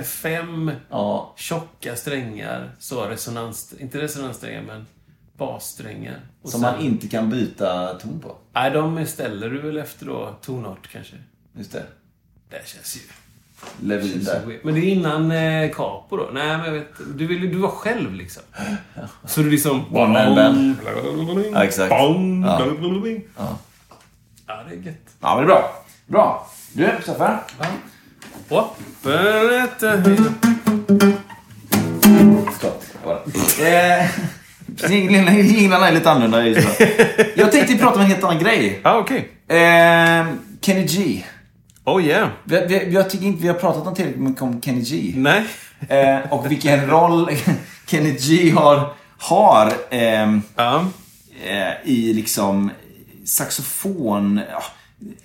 fem Ja. tjocka strängar. Så resonans... Inte resonanssträngar, men bassträngar. Och Som sen- man inte kan byta ton på. Nej, de ställer du väl efter då tonart kanske. Just det. Det känns ju... Levin där. Men det är innan eh, Capo då? Nej, men jag vet Du ville du var själv liksom. Så du liksom... One man band. Ja, exakt. Ja. ja. ja, det är gött. Ja, men det är bra. Bra. Du, Staffan. Var det. Eh, Jinglarna är lite annorlunda. Jag tänkte prata om en helt annan grej. Ja, okej. Eh, Kenny G. Oh yeah. Vi, vi, jag tycker inte vi har pratat om tillräckligt mycket om Kenny G. Nej. Eh, och vilken roll Kenny G har, har ehm, Ja. eh, i liksom saxofon,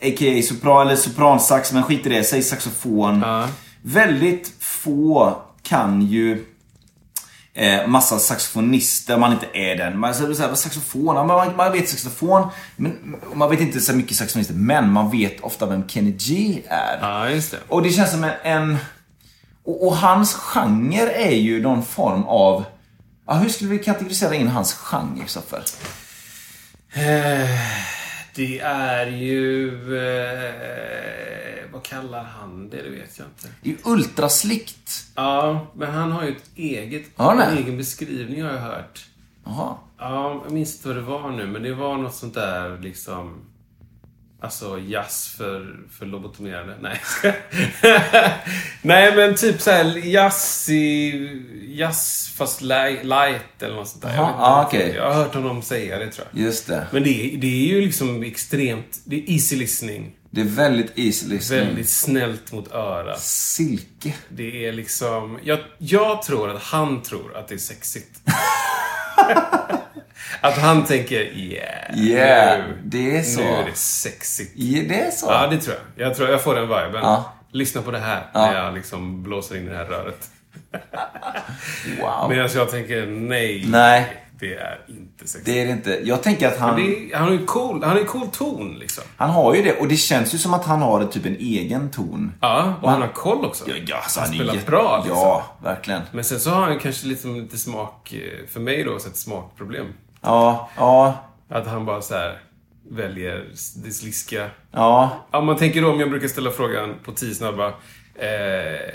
a.k.a. sopran eller sopransax, men skit i det, säg saxofon. Ja. Väldigt få kan ju eh, massa saxofonister, man inte är den. Man säger såhär, saxofon, ja, man, man vet saxofon, men man vet inte så mycket saxofonister, men man vet ofta vem Kenny G är. Ja, just det. Och det känns som en, en Och, och hans genre är ju någon form av... Ja, hur skulle vi kategorisera in hans genre, Kristoffer? Eh, Det är ju... Eh, vad kallar han det? Det vet jag inte. Det är ju ultraslickt. Ja, men han har ju ett eget... Det? en egen beskrivning har jag hört. Jaha. Ja, jag minns inte vad det var nu, men det var något sånt där liksom... Alltså jazz för, för lobotomerade. Nej. Nej, men typ så här jazz i... Jazz fast li- light eller något sånt där. Jag vet inte ah, okej. Jag har hört honom säga det, tror jag. Just det. Men det, är- det är ju liksom extremt... Det är easy listening. Det är väldigt easy listening. Väldigt snällt mot örat. Silke. Det är liksom... Jag, jag tror att han tror att det är sexigt. att han tänker yeah, Yeah, nu, det är så. Nu är det sexigt. Ja, det är så. Ja, det tror jag. Jag tror jag får den viben. Ja. Lyssna på det här Ja. när jag liksom blåser in i det här röret. Wow. Medan jag tänker nej, Nej. Det är inte sexigt. Det är det inte. Jag tänker att han... Är, han har ju cool, han har cool ton liksom. Han har ju det. Och det känns ju som att han har typ en egen ton. Ja, och han han- har koll också. Ja, ja, alltså, han är spelar jätte- bra liksom. Ja, verkligen. Men sen så har han kanske lite, lite smak, eh, för mig då, så ett smakproblem. Ja, ja, Att han bara så här väljer det sliska. ja. Ja, man tänker då om jag brukar ställa frågan på tio snabba. Eh,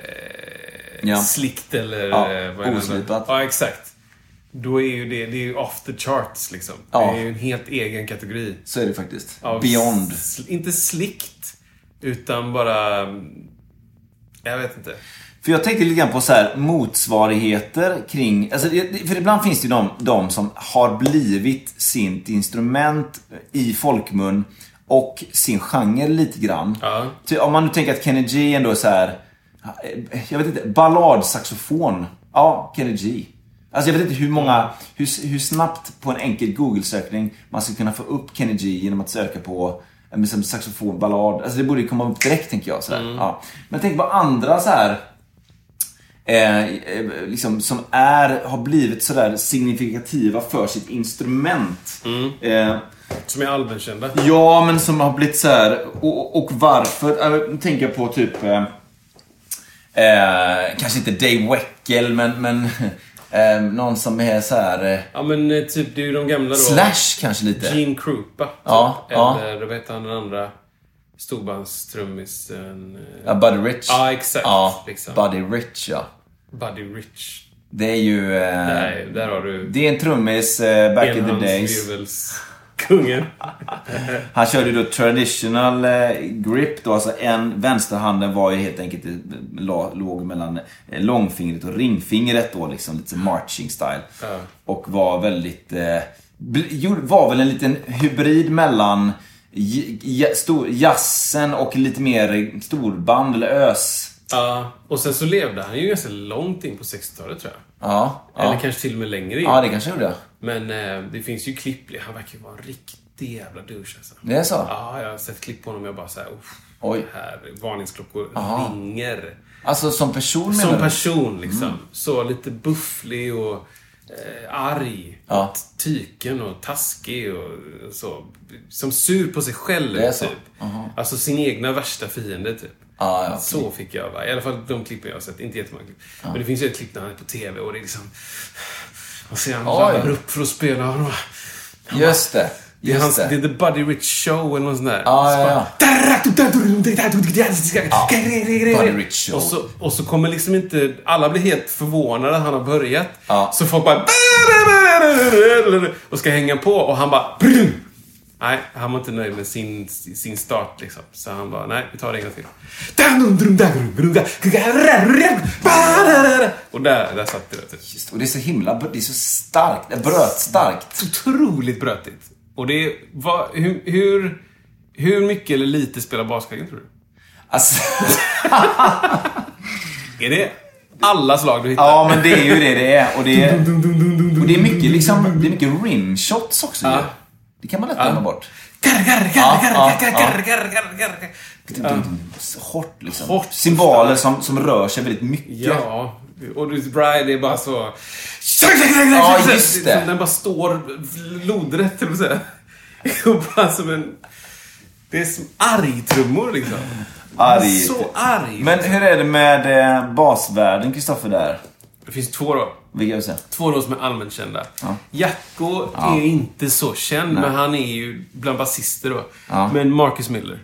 Ja. Slickt eller Ja, eh, vad är det oslipat. Ja, exakt. Då är ju det, det är ju off the charts liksom. Ja. Det är ju en helt egen kategori. Så är det faktiskt. Beyond. inte slickt, utan bara... Jag vet inte. För jag tänkte lite grann på så här motsvarigheter kring... Alltså, för ibland finns det ju de, de som har blivit sitt instrument i folkmun och sin genre lite grann. Ja. Ty, om man nu tänker att Kenny G ändå är så här... Jag vet inte, balladsaxofon. Ja, Kenny G. Alltså jag vet inte hur många, hur, hur snabbt på en enkel Google-sökning man ska kunna få upp Kenny G genom att söka på liksom saxofon, ballad. Alltså det borde komma upp direkt tänker jag. Så här. Ja. Men tänk på andra så här eh, eh, liksom, som är, har blivit sådär signifikativa för sitt instrument. Eh, Som är allmänkända. Ja, men som har blivit så här och, och varför? Jag tänker på typ... Eh, kanske inte Dave Weckel, men, men eh, någon som är så här... Eh, Ja, men eh, typ, det är ju de gamla då. slash kanske lite. Gene Krupa. Typ. Ja, ja. Eller, vad heter han den andra storbandstrummisen? eh, Ja, Buddy Rich. Ja, exakt. Ja, liksom. Buddy Rich ja. Buddy Rich. Det är ju... Eh, Nej, där har du det är en trummis eh, back in the days. Enhandsvirvelskungen. Han körde ju då traditional eh, grip då, alltså en, vänsterhanden var ju helt enkelt, eh, låg mellan eh, långfingret och ringfingret då liksom, lite marching style. Ja. Och var väldigt, var väl en liten hybrid mellan j- j- stor, jazzen och lite mer storband eller ös. Ja, och sen så levde han ju ganska långt in på 60-talet tror jag. Ja, Eller ja. kanske till och med längre in. ja det kanske gjorde. Men eh, det finns ju klipp. Han verkar ju vara en riktig jävla douche alltså. Det är så? Ja, jag har sett klipp på honom och jag bara såhär, Oj. här varningsklockor Aha. ringer. Alltså som person menar Som du? person liksom. Så lite bufflig och eh, arg. Ja. Och tyken och taskig och så. Som sur på sig själv Det är så? typ. Alltså sin egna värsta fiende typ. Ja, ja, så fick jag va? I alla fall de klippen jag har sett. Inte jättemånga klipp. Men det finns ju ett klipp när han är på TV och det är liksom... Och Oj. laddar upp för att spela. Och Just det. det, är hans, det. det är The Buddy Rich Show eller något sånt där. Ja, Så ja, bara- Buddy Rich Show. Och så, och så kommer liksom inte... Alla blir helt förvånade att han har börjat. Ja. Så folk bara... Och ska hänga på och han bara... Nej, han var inte nöjd med sin, sin start liksom. Så han bara, nej, vi tar det en gång till. Och där, där satt det. Vet. Just, och det är så himla, det är så starkt, det är brötstarkt. Otroligt brötigt. Och det vad, hur, hur, hur mycket eller lite spelar basketbollen tror du? Alltså, Är det alla slag du hittar? ja men det är ju det det är. Och det är, och det är mycket liksom, det är mycket rimshots också ju. Det kan man lätt glömma bort. Hårt liksom. Hårt. Symboler som, som rör sig väldigt mycket. Ja, och du Bride är bara så... Ja, just det. Som Den bara står lodrätt, eller säga. Och bara som en... Det är som argtrummor liksom. Arg. Så arg. Men hur är det med eh, basvärlden, Kristoffer, där? Det finns två då. Vilka vill säga? Två då som är allmänt kända. Jacko är inte så känd, men han är ju bland basister då. Ja. Men Marcus Miller.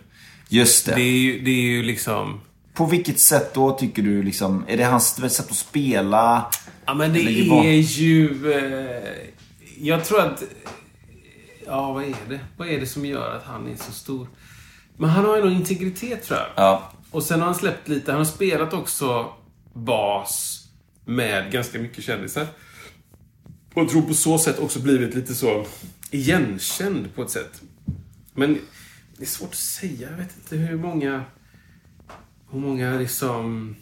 Just det. Det är ju, det är ju liksom... På vilket sätt då tycker du liksom, är det hans sätt att spela? Ja, men det är ju... Eh, jag tror att... Ja, vad är det? Vad är det som gör att han är så stor? Men han har ju någon integritet, tror jag. Ja. Och sen har han släppt lite. Han har spelat också bas med ganska mycket kändisar. Och jag tror på så sätt också blivit lite så igenkänd på ett sätt. Men det är svårt att säga. Jag vet inte hur många... Hur många liksom...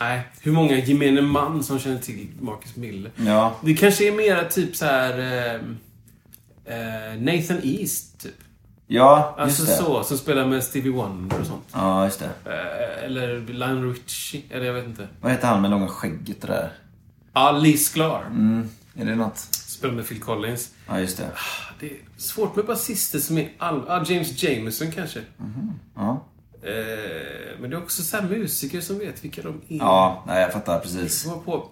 Nej, hur många gemene man som känner till Marcus Miller. Ja. Det kanske är mera typ så här... Eh, eh, Nathan East, typ. Ja, just Alltså det. så, som spelar med Stevie Wonder och sånt. Ja, just det. Eh, eller Lionel Richie, eller jag vet inte. Vad heter han med långa skägget det där? Ja, Lee Sklar. Är det något? Spelar med Phil Collins. Ja, just det. Det är svårt med basister som är all... Ja, James Jameson kanske. Ja. Eh, men det är också så här musiker som vet vilka de är. Ja, nej, jag fattar precis. Komma på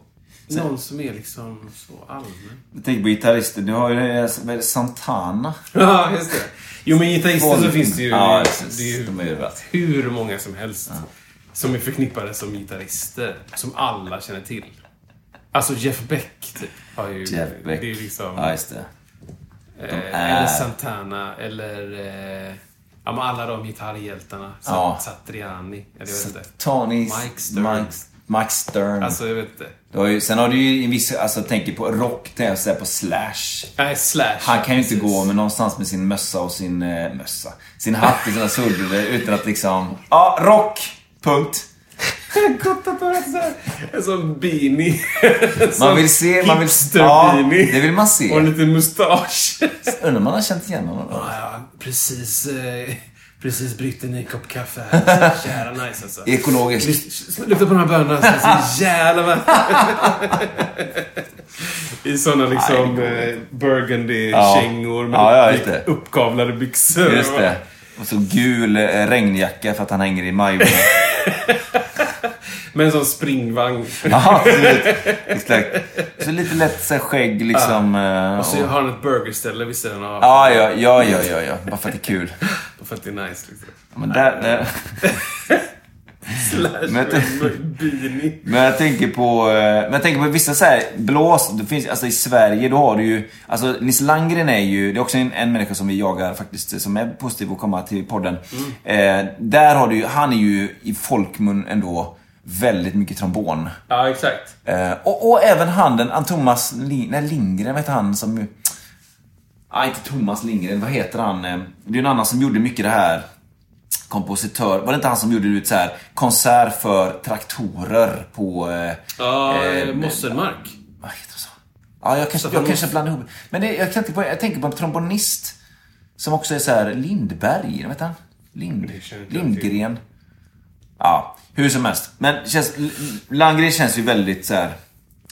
någon som är liksom så allmän. Jag tänker på gitarrister. Du har ju eh, Santana. Ja, just det. Jo, men gitarrister så finns det ju... Ja, det, ju De ju hur många som helst som är förknippade som gitarrister. Som alla känner till. Alltså Jeff Beck, typ. Har ju, Jeff Beck. Det är liksom... Ja, just det. eh, är- Eller Santana, eller... Eh, ja, men alla de gitarrhjältarna. Ja. Satriani, eller jag vet inte. Tony... Mike Stern. Mike, Mike Stern. Alltså, jag vet inte. Du har ju, sen har du ju en viss, alltså tänker på rock, tänker jag säga på Slash. Nej, Slash. Han kan ju inte precis. gå med någonstans med sin mössa och sin eh, mössa. Sin hatt och sina solbrillor utan att liksom... Ja, rock! Punkt. Gott att höra såhär. En sån beanie. En Man sån vill se, man vill... Ja, det vill man se. Och en liten mustasch. Undrar om man har känt igen honom? Ja, ja, precis, eh, precis bryggt en kopp kaffe här. Så jävla nice alltså. Ekologiskt. Lukta på de här bönorna. Så jävla varmt. I såna liksom eh, burgundy-kängor med Ja, ja, uppkavlade byxor. Just det. Och så gul eh, regnjacka för att han hänger i majvåg. Med en sån springvagn. Ja, absolut. Exakt. Så lite lätt så här, skägg liksom. eh, Och så och- har han ett burgerställe vid sidan av. Ja, ja, ja, ja, ja, ja. Bara för att det är kul. För att det är nice liksom. Men där, där. Slash Men- beanie. Men jag tänker på, eh, men jag tänker på vissa så här blås. Det finns, alltså i Sverige då har du ju, alltså Nils Landgren är ju, det är också en, en människa som vi jagar faktiskt, som är positiv att komma till podden. Eh, där har du ju, han är ju i folkmun ändå väldigt mycket trombon. Ja, exakt. Eh, och, och även han, den, han Thomas Lin, nej, Lindgren, vet han som. Nej, inte Thomas Lindgren, vad heter han? Eh, Det är en annan som gjorde mycket det här. Kompositör. Var det inte han som gjorde ut så här konsert för traktorer på... Eh, Ja, eh, Mosselmark. Vad heter det så? Ja, jag kanske, jag kanske blandar ihop. Men det, jag, tänker på, jag tänker på en trombonist. Som också är så här Lindberg, vet han? Lind, inte Lindgren. Ja, hur som helst. Men känns, Landgren känns ju väldigt så här.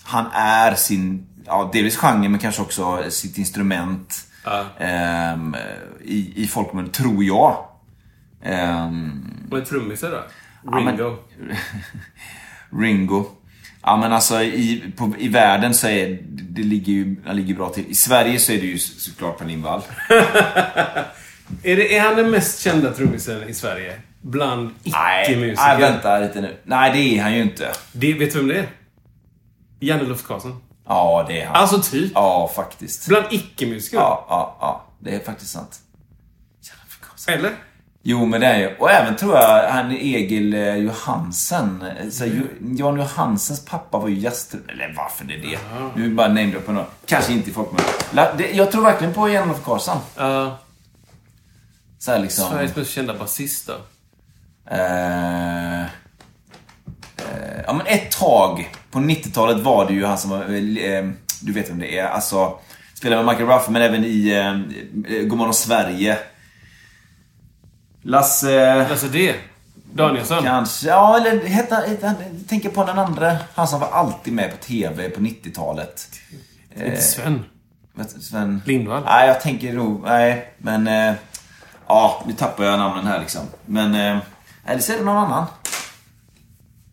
Han är sin, ja delvis genre men kanske också sitt instrument. Ja. ehm, i, I folkmun, tror jag. Ehm, Och en trummisar då? men- Ringo. Ringo. Ja men alltså i, på, i världen så är det ligger ju det ligger bra till. I Sverige så är det ju så- såklart Per Lindvall. Är, det, är han den mest kända trummisen i Sverige? Bland icke-musiker? nej, vänta lite nu. Nej, det är han ju inte. Det, vet du vem det är? Janne Luftkarlsson. Ja, det är han. Alltså typ. Ja, faktiskt. Bland icke-musiker. Ja, ja, ja. Det är faktiskt sant. Jävla förkast. Eller? Jo, men det är ju. Och även tror jag han Egil eh, Johansen. Så Mm. Jan Johansens pappa var ju gäster. Eller varför det är det? Nu bara namedroppar jag några. Kanske inte i folkmun. Jag tror verkligen på Jan-Olof Karlsson. Ja. Så här liksom. Sveriges mest kända basist då? Eh, eh, ja men ett tag på 90-talet var det ju han som var, eh, du vet vem det är, alltså spelade med Michael Ruff men även i eh, eh, Godmorgon Sverige. Lasse... Alltså det? Danielsson? Kanske, ja eller hette han, tänker på den andra, han som var alltid med på TV på 90-talet. Inte Sven? Sven... Lindvall? Nej, jag tänker nog, nej men... Eh, Ja, nu tappar jag namnen här liksom. Men... Eh, eller så är det någon annan.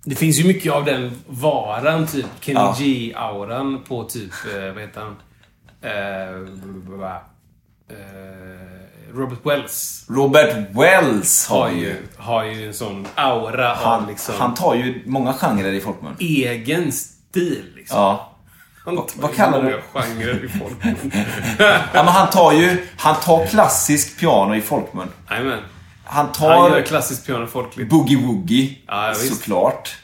Det finns ju mycket av den varan, typ Kenny Ja. G-auran på typ, eh, vad heter han? Eh, eh, Robert Wells Robert Wells har har ju... har ju en sån aura av Han, liksom han tar ju många genrer i folkmun. egen stil. Liksom. Ja. Han tar vad kallar många du- genrer i folkmun. ja men han tar ju... Han tar klassisk piano i folkmun. Jajamän. Han Han tar gör klassiskt piano folkligt. boogie-woogie. Ja, såklart.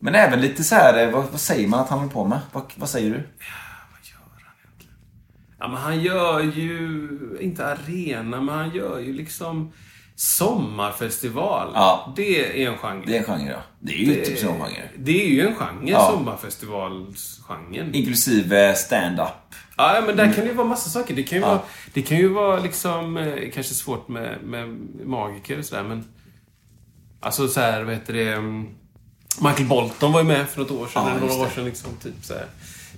Men även lite så här, eh, vad, vad säger man att han håller på med? Vad, vad säger du? Ja, men han gör ju, inte arena, men han gör ju liksom sommarfestival. Ja. Det är en genre. Det är en genre ja. Det är ju typ sån genre. Det är ju en genre, Ja. sommarfestivalsgenren. Inklusive stand-up. Ja, men där kan det ju vara massa saker. Det kan ju, Ja. vara, det kan ju vara liksom, eh, kanske svårt med, med magiker och sådär, men... Alltså så här, vad heter det? mm, Michael Bolton var ju med för något år sedan, Ja, eller några år sedan liksom, typ så här.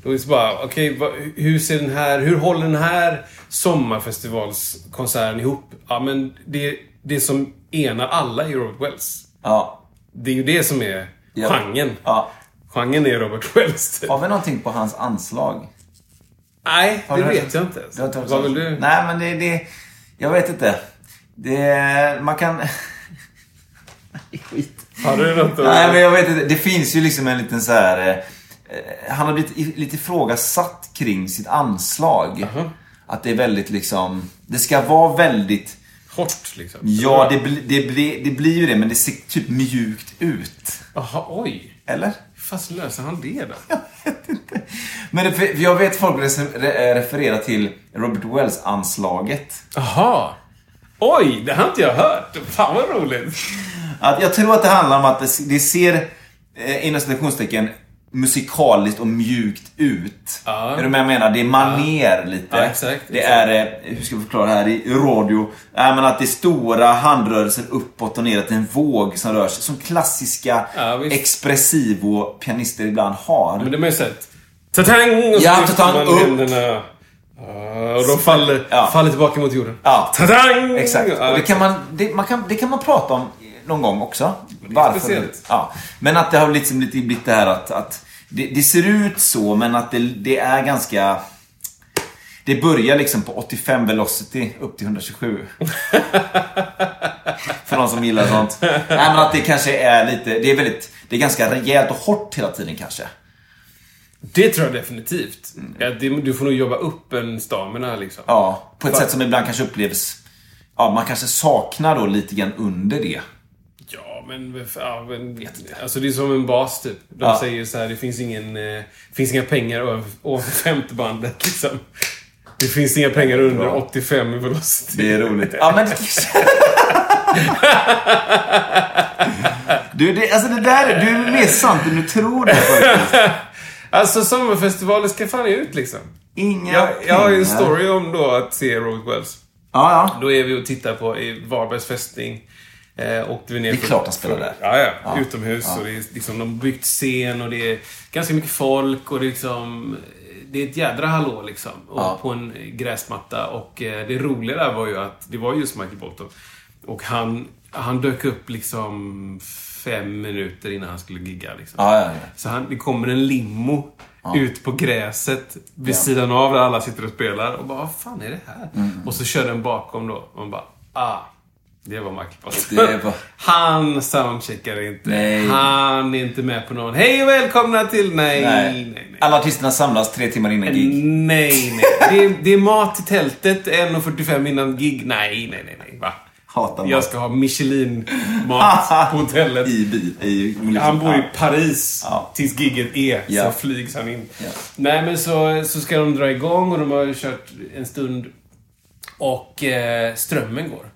Då är det bara, okej, vad- hur ser den här, hur håller den här sommarfestivalskonserten ihop? Ja, men det, det som enar alla är Robert Wells. Ja. Det är ju det som är Ja. genren. ja. Genren är Robert Wells. Har vi någonting på hans anslag? Nej, det vet jag inte. Du har hört Vad vill du? Nej, men det, det... Jag vet inte. Det... Man kan... Skit. Har du något att... Nej, men jag vet inte. Det finns ju liksom en liten så här... eh, Han har blivit lite ifrågasatt kring sitt anslag. Att det är väldigt liksom... Det ska vara väldigt... Hårt liksom. Ja, det, bli, det, bli, det blir ju det, men det ser typ mjukt ut. Jaha, oj. Eller? Fast löser han det då? Men det, för jag vet folk re- refererar till Robert Wells-anslaget. Jaha. Oj, det har inte jag hört. Fan vad roligt. Att jag tror att det handlar om att det, det ser, eh, inom citationstecken, musikaliskt och mjukt ut. Ja. Är du med jag menar? Det är maner lite. Ja, exakt, Det exakt. är, eh, hur ska vi förklara det här i radio? Nej, men att det är stora handrörelser uppåt och neråt, en våg som rör sig. Som klassiska Ja, visst. expressivo pianister ibland har. Men det har man ju sett. Tatang! Och så Ja, tatang, man upp. händerna. Ja, Och de faller, Ja. faller tillbaka mot jorden. Ja. Tatang! Exakt. Ja, Och det kan, man, det, man kan, det kan man prata om någon gång också. Varför? speciellt. Ja. Men att det har liksom lite blivit det här att, att det, det ser ut så, men att det, det är ganska... Det börjar liksom på 85 velocity upp till 127. För de som gillar sånt. Nej, men att det kanske är lite... Det är väldigt... Det är ganska rejält och hårt hela tiden kanske. Det tror jag definitivt. Det, du får nog jobba upp en stamina liksom. Ja, på ett Va- sätt som ibland kanske upplevs... Ja, man kanske saknar då lite grann under det. Ja, men, ja, men alltså det är som en bas typ. De Ja. säger så här, det finns ingen, eh, finns inga pengar över, över femte bandet liksom. Det finns inga pengar under Bra. 85 i velocity. Det är roligt. Ja, men... Du, det, alltså det där, du är mer sant än du tror det faktiskt. Alltså sommarfestivaler ska fan ut liksom. Inga Jag, jag har ju en pengar. story om då att se Robert Wells. Ja, ja. Då är vi och tittar på i Varbergs fästning. Eh, åkte vi ner Det är för- klart han spelar där. Ja, ja. Ja. Utomhus och det är liksom, de har byggt scen och det är ganska mycket folk och det är liksom... Det är ett jädra hallå liksom. Och Ja. På en gräsmatta. Och eh, det roliga där var ju att det var just Michael Bolton. Och han, han dök upp liksom fem minuter innan han skulle gigga. Liksom. Ja, ja, ja. Så han, det kommer en limo ut på gräset vid sidan av där alla sitter och spelar. Och bara, vad fan är det här? Mm. Och så kör den bakom då. Och man bara, ah. Det var var- Han soundcheckar inte. Nej. Han är inte med på någon. Hej och välkomna till... Nej, nej, Nej. nej. Alla artisterna samlas tre timmar innan gig. Nej, nej. Det är, det är mat i tältet 1.45 innan gig. Nej, nej, nej, nej. Va? Hatar Jag ska ha Michelin-mat på hotellet. I bil. I, Han bor i Paris Ja. tills giget är. Ja. Så flygs han in. Ja. Nej, men så, så ska de dra igång och de har kört en stund. Och eh, strömmen går.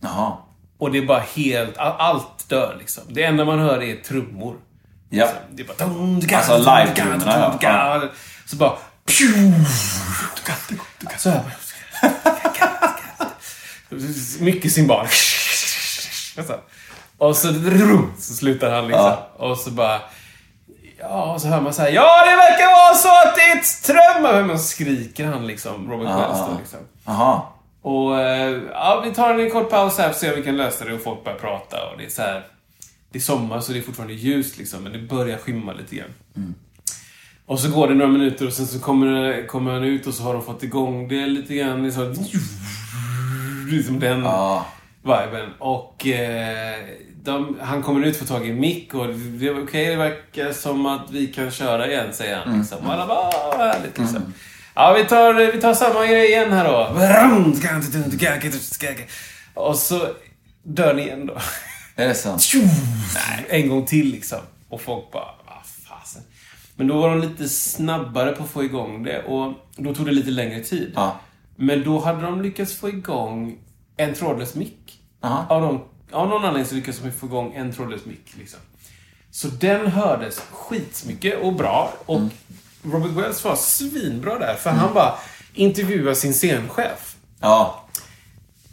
Jaha. Och det är bara helt... all- Allt dör liksom. Det enda man hör är trummor. Ja. Det är bara... Alltså live-trummorna, ja. Så bara... Så här. Mycket cymbal. Och så, så slutar han liksom. Ja. Och så bara... Ja, och så hör man så här. Ja, det verkar vara så att det är ett ström! Men skriker han liksom, Robert Wells då liksom. Jaha. Och eh, ja, vi tar en kort paus här för att se om vi kan lösa det och folk börjar prata och det är så här. Det är sommar så det är fortfarande ljust liksom, men det börjar skymma lite grann. Och så går det några minuter och sen så kommer, kommer han ut och så har de fått igång det lite grann. Liksom, liksom den Ja. viben. Och eh, de, han kommer ut och får tag i en mick och det okej, det verkar som att vi kan köra igen, säger han. Liksom. Och alla bara, "Ah, vad härligt liksom. Ja, vi tar, vi tar samma grej igen här då. Och så dör ni igen då. Är det sant? Nej, en gång till liksom. Och folk bara, vad fasen. Men då var de lite snabbare på att få igång det och då tog det lite längre tid. Ja. Men då hade de lyckats få igång en trådlös mick. Aha. Av, någon, av någon anledning så lyckades de få igång en trådlös mick. Liksom. Så den hördes skitmycket och bra. Och Mm. Robert Wells var svinbra där. För han bara intervjuade sin scenchef. Ja.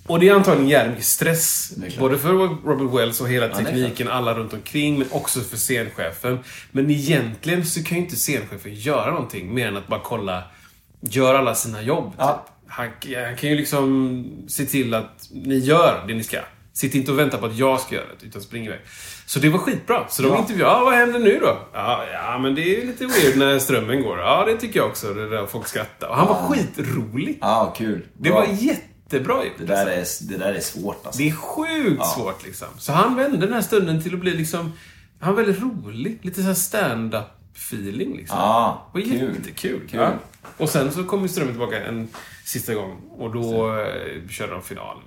Och det är antagligen jävligt mycket stress. Både för Robert Wells och hela tekniken, alla runt omkring, men också för scenchefen. Men egentligen så kan ju inte scenchefen göra någonting mer än att bara kolla, gör alla sina jobb. Ja. Typ. Han, han kan ju liksom se till att ni gör det ni ska. Sitt inte och vänta på att jag ska göra det, utan spring iväg. Så det var skitbra. Så de Ja. intervjuade, ja, vad händer nu då? Ja, ja, men det är lite weird när strömmen går. Ja, det tycker jag också. Det där folk skrattar. Och han var skitrolig. Ja, kul. Det Bra. var jättebra gjort. det, där är, det där är svårt alltså. Det är sjukt svårt liksom. Så han vände den här stunden till att bli liksom... Han var väldigt rolig. Lite så här stand-up feeling liksom. Ja, det var kul. jättekul. Kul. Ja. Och sen så kom ju Strömmen tillbaka en sista gång. Och då eh, körde de final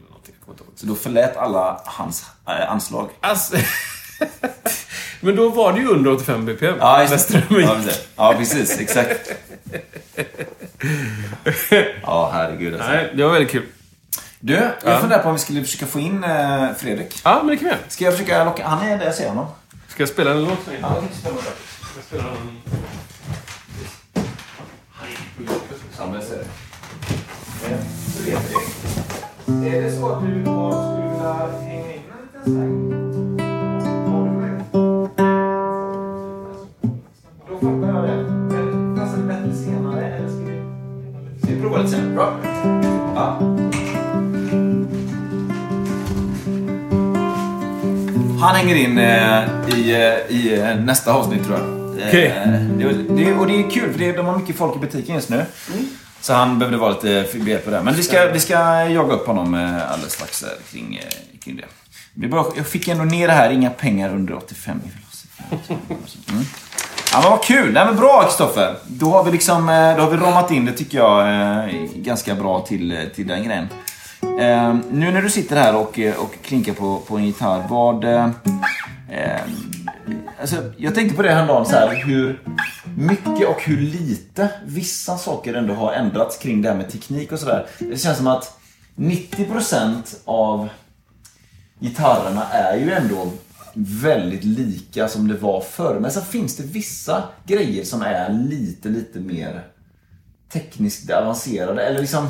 Så då förlät alla hans äh, anslag. Alltså, Men då var det ju under 85 BPM. Ja, just det. Ja, precis. Ja, precis. Exakt. Ja, herregud alltså. Nej, det var väldigt kul. Du, jag funderar på om vi skulle försöka få in eh, Fredrik. Ja, men det kan vi göra. Ska jag försöka locka... Han är där, jag ser honom. Ska jag spela en låt? Ja, Ja, jag spela. Ja, men jag ser det. Så vet vi det. Är det så att du har- skulle vilja hänga in en liten sväng? Har du det? Då fattar jag det. Men passar det bättre senare eller ska vi... Ska vi prova lite? Bra. Ja. Han hänger in eh, i, eh, i eh, nästa avsnitt tror jag. Eh, Okej. det, det, och det är kul för det, de har mycket folk i butiken just nu. Så han behövde vara lite behjälp på det. Men vi ska, vi ska jaga upp honom eh, alldeles strax eh, kring, eh, kring det. Vi bara, jag fick ändå ner det här, inga pengar under 85 i Velocity. Mm. Ja, men vad kul! Nej, men bra Kristoffer. Då har vi liksom, då har vi ramat in det tycker jag ganska bra till, till den grejen. Eh, nu när du sitter här och, och klinkar på, på en gitarr, vad... Eh, eh, alltså, jag tänkte på det häromdagen så här, hur mycket och hur lite vissa saker ändå har ändrats kring det här med teknik och sådär. Det känns som att 90% av gitarrerna är ju ändå väldigt lika som det var förr. Men så finns det vissa grejer som är lite, lite mer tekniskt avancerade. Eller liksom...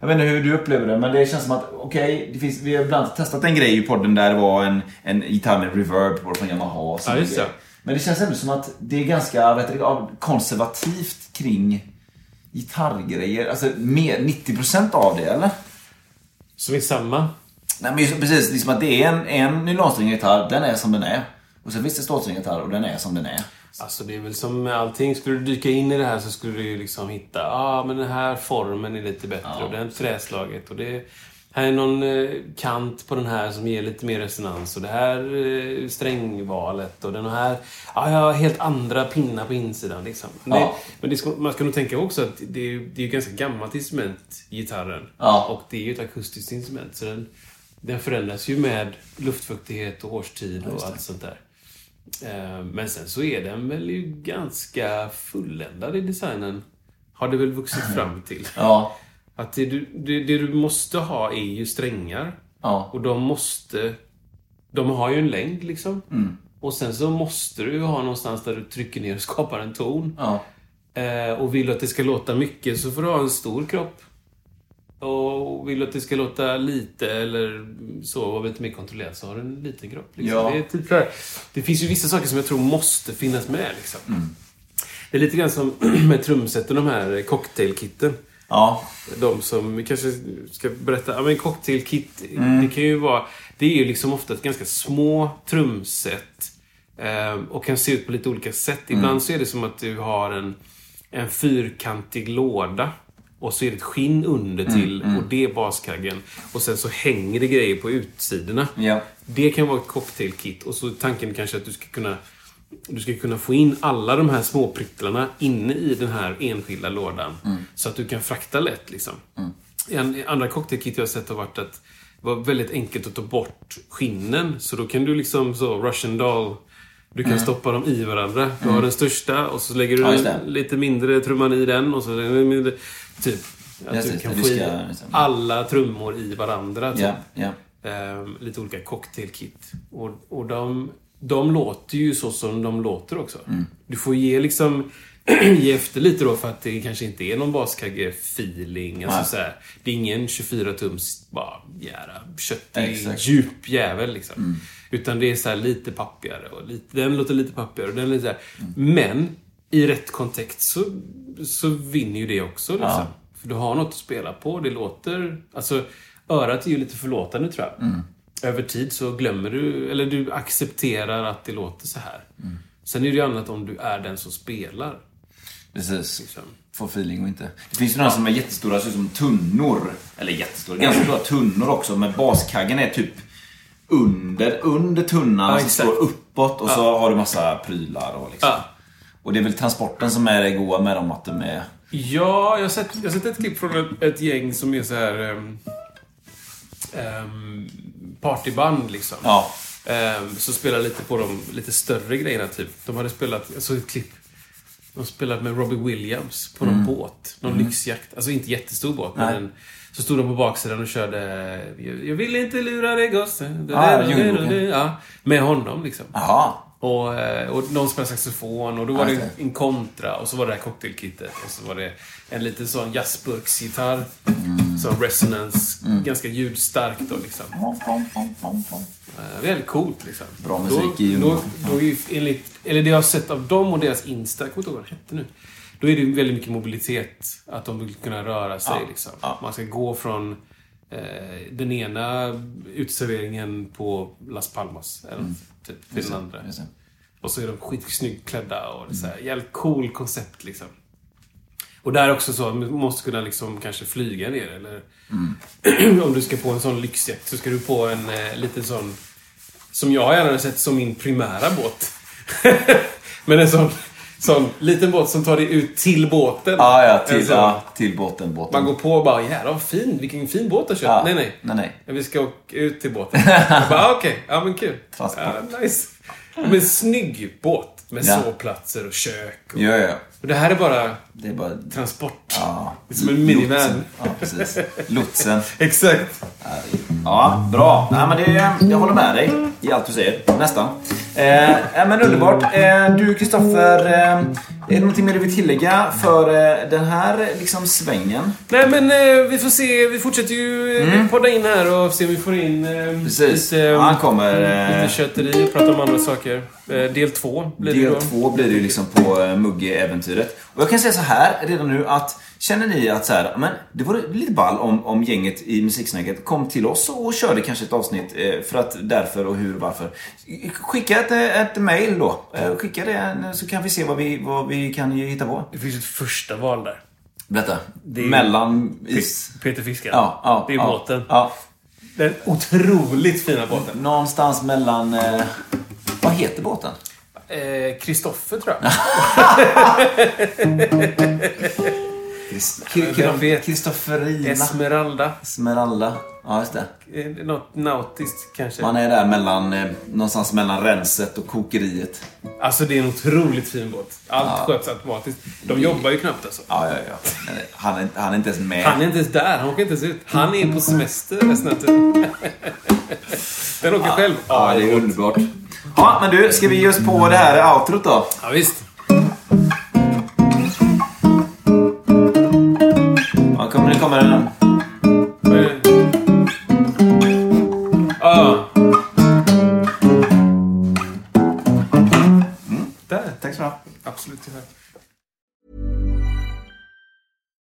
Jag vet inte hur du upplever det, men det känns som att okej, det finns, vi har ibland testat en grej i podden där det var en, en gitarr med reverb på från Yamaha. och Ja, just det. Men det känns ändå som att det är ganska vet du, konservativt kring gitarrgrejer. Alltså mer, 90% av det, eller? Som är samma. Nej men precis, liksom att det är en, en nylonsträngad gitarr, den är som den är. Och sen finns det stålsträngad gitarr och den är som den är. Alltså det är väl som med allting. Skulle du dyka in i det här så skulle du ju liksom hitta, ja ah, men den här formen är lite bättre och den träslaget och det här är någon eh, kant på den här som ger lite mer resonans och det här eh, strängvalet och den här, ja jag har helt andra pinnar på insidan liksom. Men, det, Ja. men det ska, man ska nog tänka också att det är, det är ett ganska gammalt instrument, gitarren. Ja. Och det är ju ett akustiskt instrument så den, den förändras ju med luftfuktighet och årstid och allt sånt där. Eh, Men sen så är den väl ju ganska fulländad i designen. Har det väl vuxit fram till. Ja. Att det du, det, det du måste ha är ju strängar. Ja. Och de måste... De har ju en längd liksom. Och sen så måste du ju ha någonstans där du trycker ner och skapar en ton. Ja. Eh, och vill du att det ska låta mycket så får du ha en stor kropp. Och vill du att det ska låta lite eller så, vara lite mer kontrollerat, så har du en liten kropp. Liksom. Ja. Det, är typ det finns ju vissa saker som jag tror måste finnas med. Liksom. Det är lite grann som med trumseten, de här cocktailkitten. Ja. De som vi kanske ska berätta. Ja, men cocktailkit, Mm. det kan ju vara... Det är ju liksom ofta ett ganska små trumset. Eh, och kan se ut på lite olika sätt. Mm. Ibland så är det som att du har en, en fyrkantig låda. Och så är det ett skinn under Mm, till och det är baskaggen. Och sen så hänger det grejer på utsidorna. Ja. Det kan vara ett cocktailkit. Och så tanken kanske att du ska kunna du ska kunna få in alla de här små pryttlarna inne i den här enskilda lådan. Så att du kan frakta lätt. Liksom. En, andra cocktailkit jag har sett har varit att det var väldigt enkelt att ta bort skinnen. Så då kan du liksom så, Russian doll. Du kan stoppa dem i varandra. Du har den största och så lägger du Ja, lite mindre trumman i den. Och så lägger du mindre, typ. Att Just du kan få i liksom- alla trummor i varandra. Typ. Ja, ja. Ehm, lite olika cocktailkit. Och, och de, de låter ju så som de låter också. Mm. Du får ge liksom ge efter lite då för att det kanske inte är någon baskagge-feeling. Alltså det är ingen 24-tums bara jära köttig. Mm. djup jävel liksom. Utan det är så här lite pappigare och lite, den låter lite pappigare och den lite. Mm. Men i rätt kontext så, så vinner ju det också liksom. Ja. För du har något att spela på. Det låter... Alltså, örat är ju lite förlåtande tror jag. Mm. Över tid så glömmer du, eller du accepterar att det låter så här. Mm. Sen är det ju annat om du är den som spelar. Precis. Liksom. Få feeling och inte. Det finns ju några som är jättestora, ser som tunnor. Eller jättestora, ganska stora tunnor också. Men baskaggen är typ under, under tunnan Ja, som står uppåt. Och så har du massa prylar och liksom. Ja. Och det är väl transporten som är det goa med dem, att de är... Ja, jag har sett, jag har sett ett klipp från ett, ett gäng som är så här... Um, um, partyband liksom. Ja. Ehm, så spelar lite på de lite större grejerna typ. De hade spelat, jag såg ett klipp. De spelade med Robbie Williams på någon båt. Någon lyxjakt. Alltså inte jättestor båt, men Mm. Nej. en, så stod de på baksidan och körde jag, vill inte lura dig gosse. Djungelboken. Ja, med honom liksom. Jaha. Och, eh, och någon spelade saxofon och då var Ja, det det. en kontra och så var det det här cocktailkittet. Och så var det en liten sån jazzburksgitarr. Mm. Som resonance. Ganska ljudstarkt då liksom. Eh, väldigt coolt liksom. Bra musik då, i då, då är ju enligt, Eller det jag har sett av dem och deras Insta, jag kommer inte ihåg vad den hette nu. Då är det väldigt mycket mobilitet. Att de vill kunna röra sig Ja, liksom. ja. Man ska gå från eh, den ena uteserveringen på Las Palmas. Eller typ, till den andra. Och så är de skitsnyggt klädda och det är så här, jävligt cool koncept liksom. Och där är också så, man måste kunna liksom kanske flyga ner eller... om du ska på en sån lyxjakt så ska du på en eh, liten sån... Som jag gärna hade sett som min primära båt. Men en sån, sån liten båt som tar dig ut till båten. Ja, ja, En till, ja, till båten, båten. Man går på och bara, jävlar vad fin, vilken fin båt du har köpt. Ja. Nej, nej. Nej, nej. Ja, Vi ska åka ut till båten. Jag bara, ah, okej. Ja, men kul. Transport. Ja, nice. Men snygg båt. Med Ja. sovplatser och kök. Och, Ja, ja. och det här är bara Det är bara... transport. Ja. Det är som en minivan. Ja, precis. Lotsen. Exakt. Ja, bra. Nej, men det, jag håller med dig i allt du säger. Nästan. Eh, men underbart. Eh, du, Kristoffer. Eh, är det någonting mer du vill tillägga för eh, den här liksom, svängen? Nej, men eh, vi får se. Vi fortsätter ju eh, podda in här och se om vi får in eh, Precis. lite, Han kommer... lite kötteri och prata om andra saker. Del två blir det del då. två blir det ju liksom på eh, Mugge-äventyret. Och jag kan säga så här redan nu att Känner ni att så här, men det vore lite ball om, om gänget i Musiksnacket kom till oss och körde kanske ett avsnitt eh, för att därför och hur och varför. Skicka ett, eh, ett mail då. Eh, Skicka det så kan vi se vad vi, vad vi kan hitta på. Det finns ett första val där. Berätta. är- Mellan is. Peter Fiskaren. Ja, ja, det är ja, båten. Ja. Den otroligt fina båten. Någonstans mellan... Eh, vad heter båten? Eh, Kristoffer tror jag. Kristofferina. Esmeralda. Esmeralda. Ja, just det. Eh, Något nautiskt kanske. Man är där mellan, eh, någonstans mellan renset och kokeriet. Alltså det är en otroligt fin båt. Allt sköts automatiskt. De jobbar ju knappt alltså. Ja, ja, ja. Men Han är, han är inte ens med. Han är inte ens där. Han åker inte ens ut. Han är på semester resten av tiden. Den åker själv. Ja, det är underbart. Ja, men du, ska vi ge oss på det här outrot då? Ja, visst. Kommer, den. Ja. Där. Tack så mycket. Absolut. tyvärr.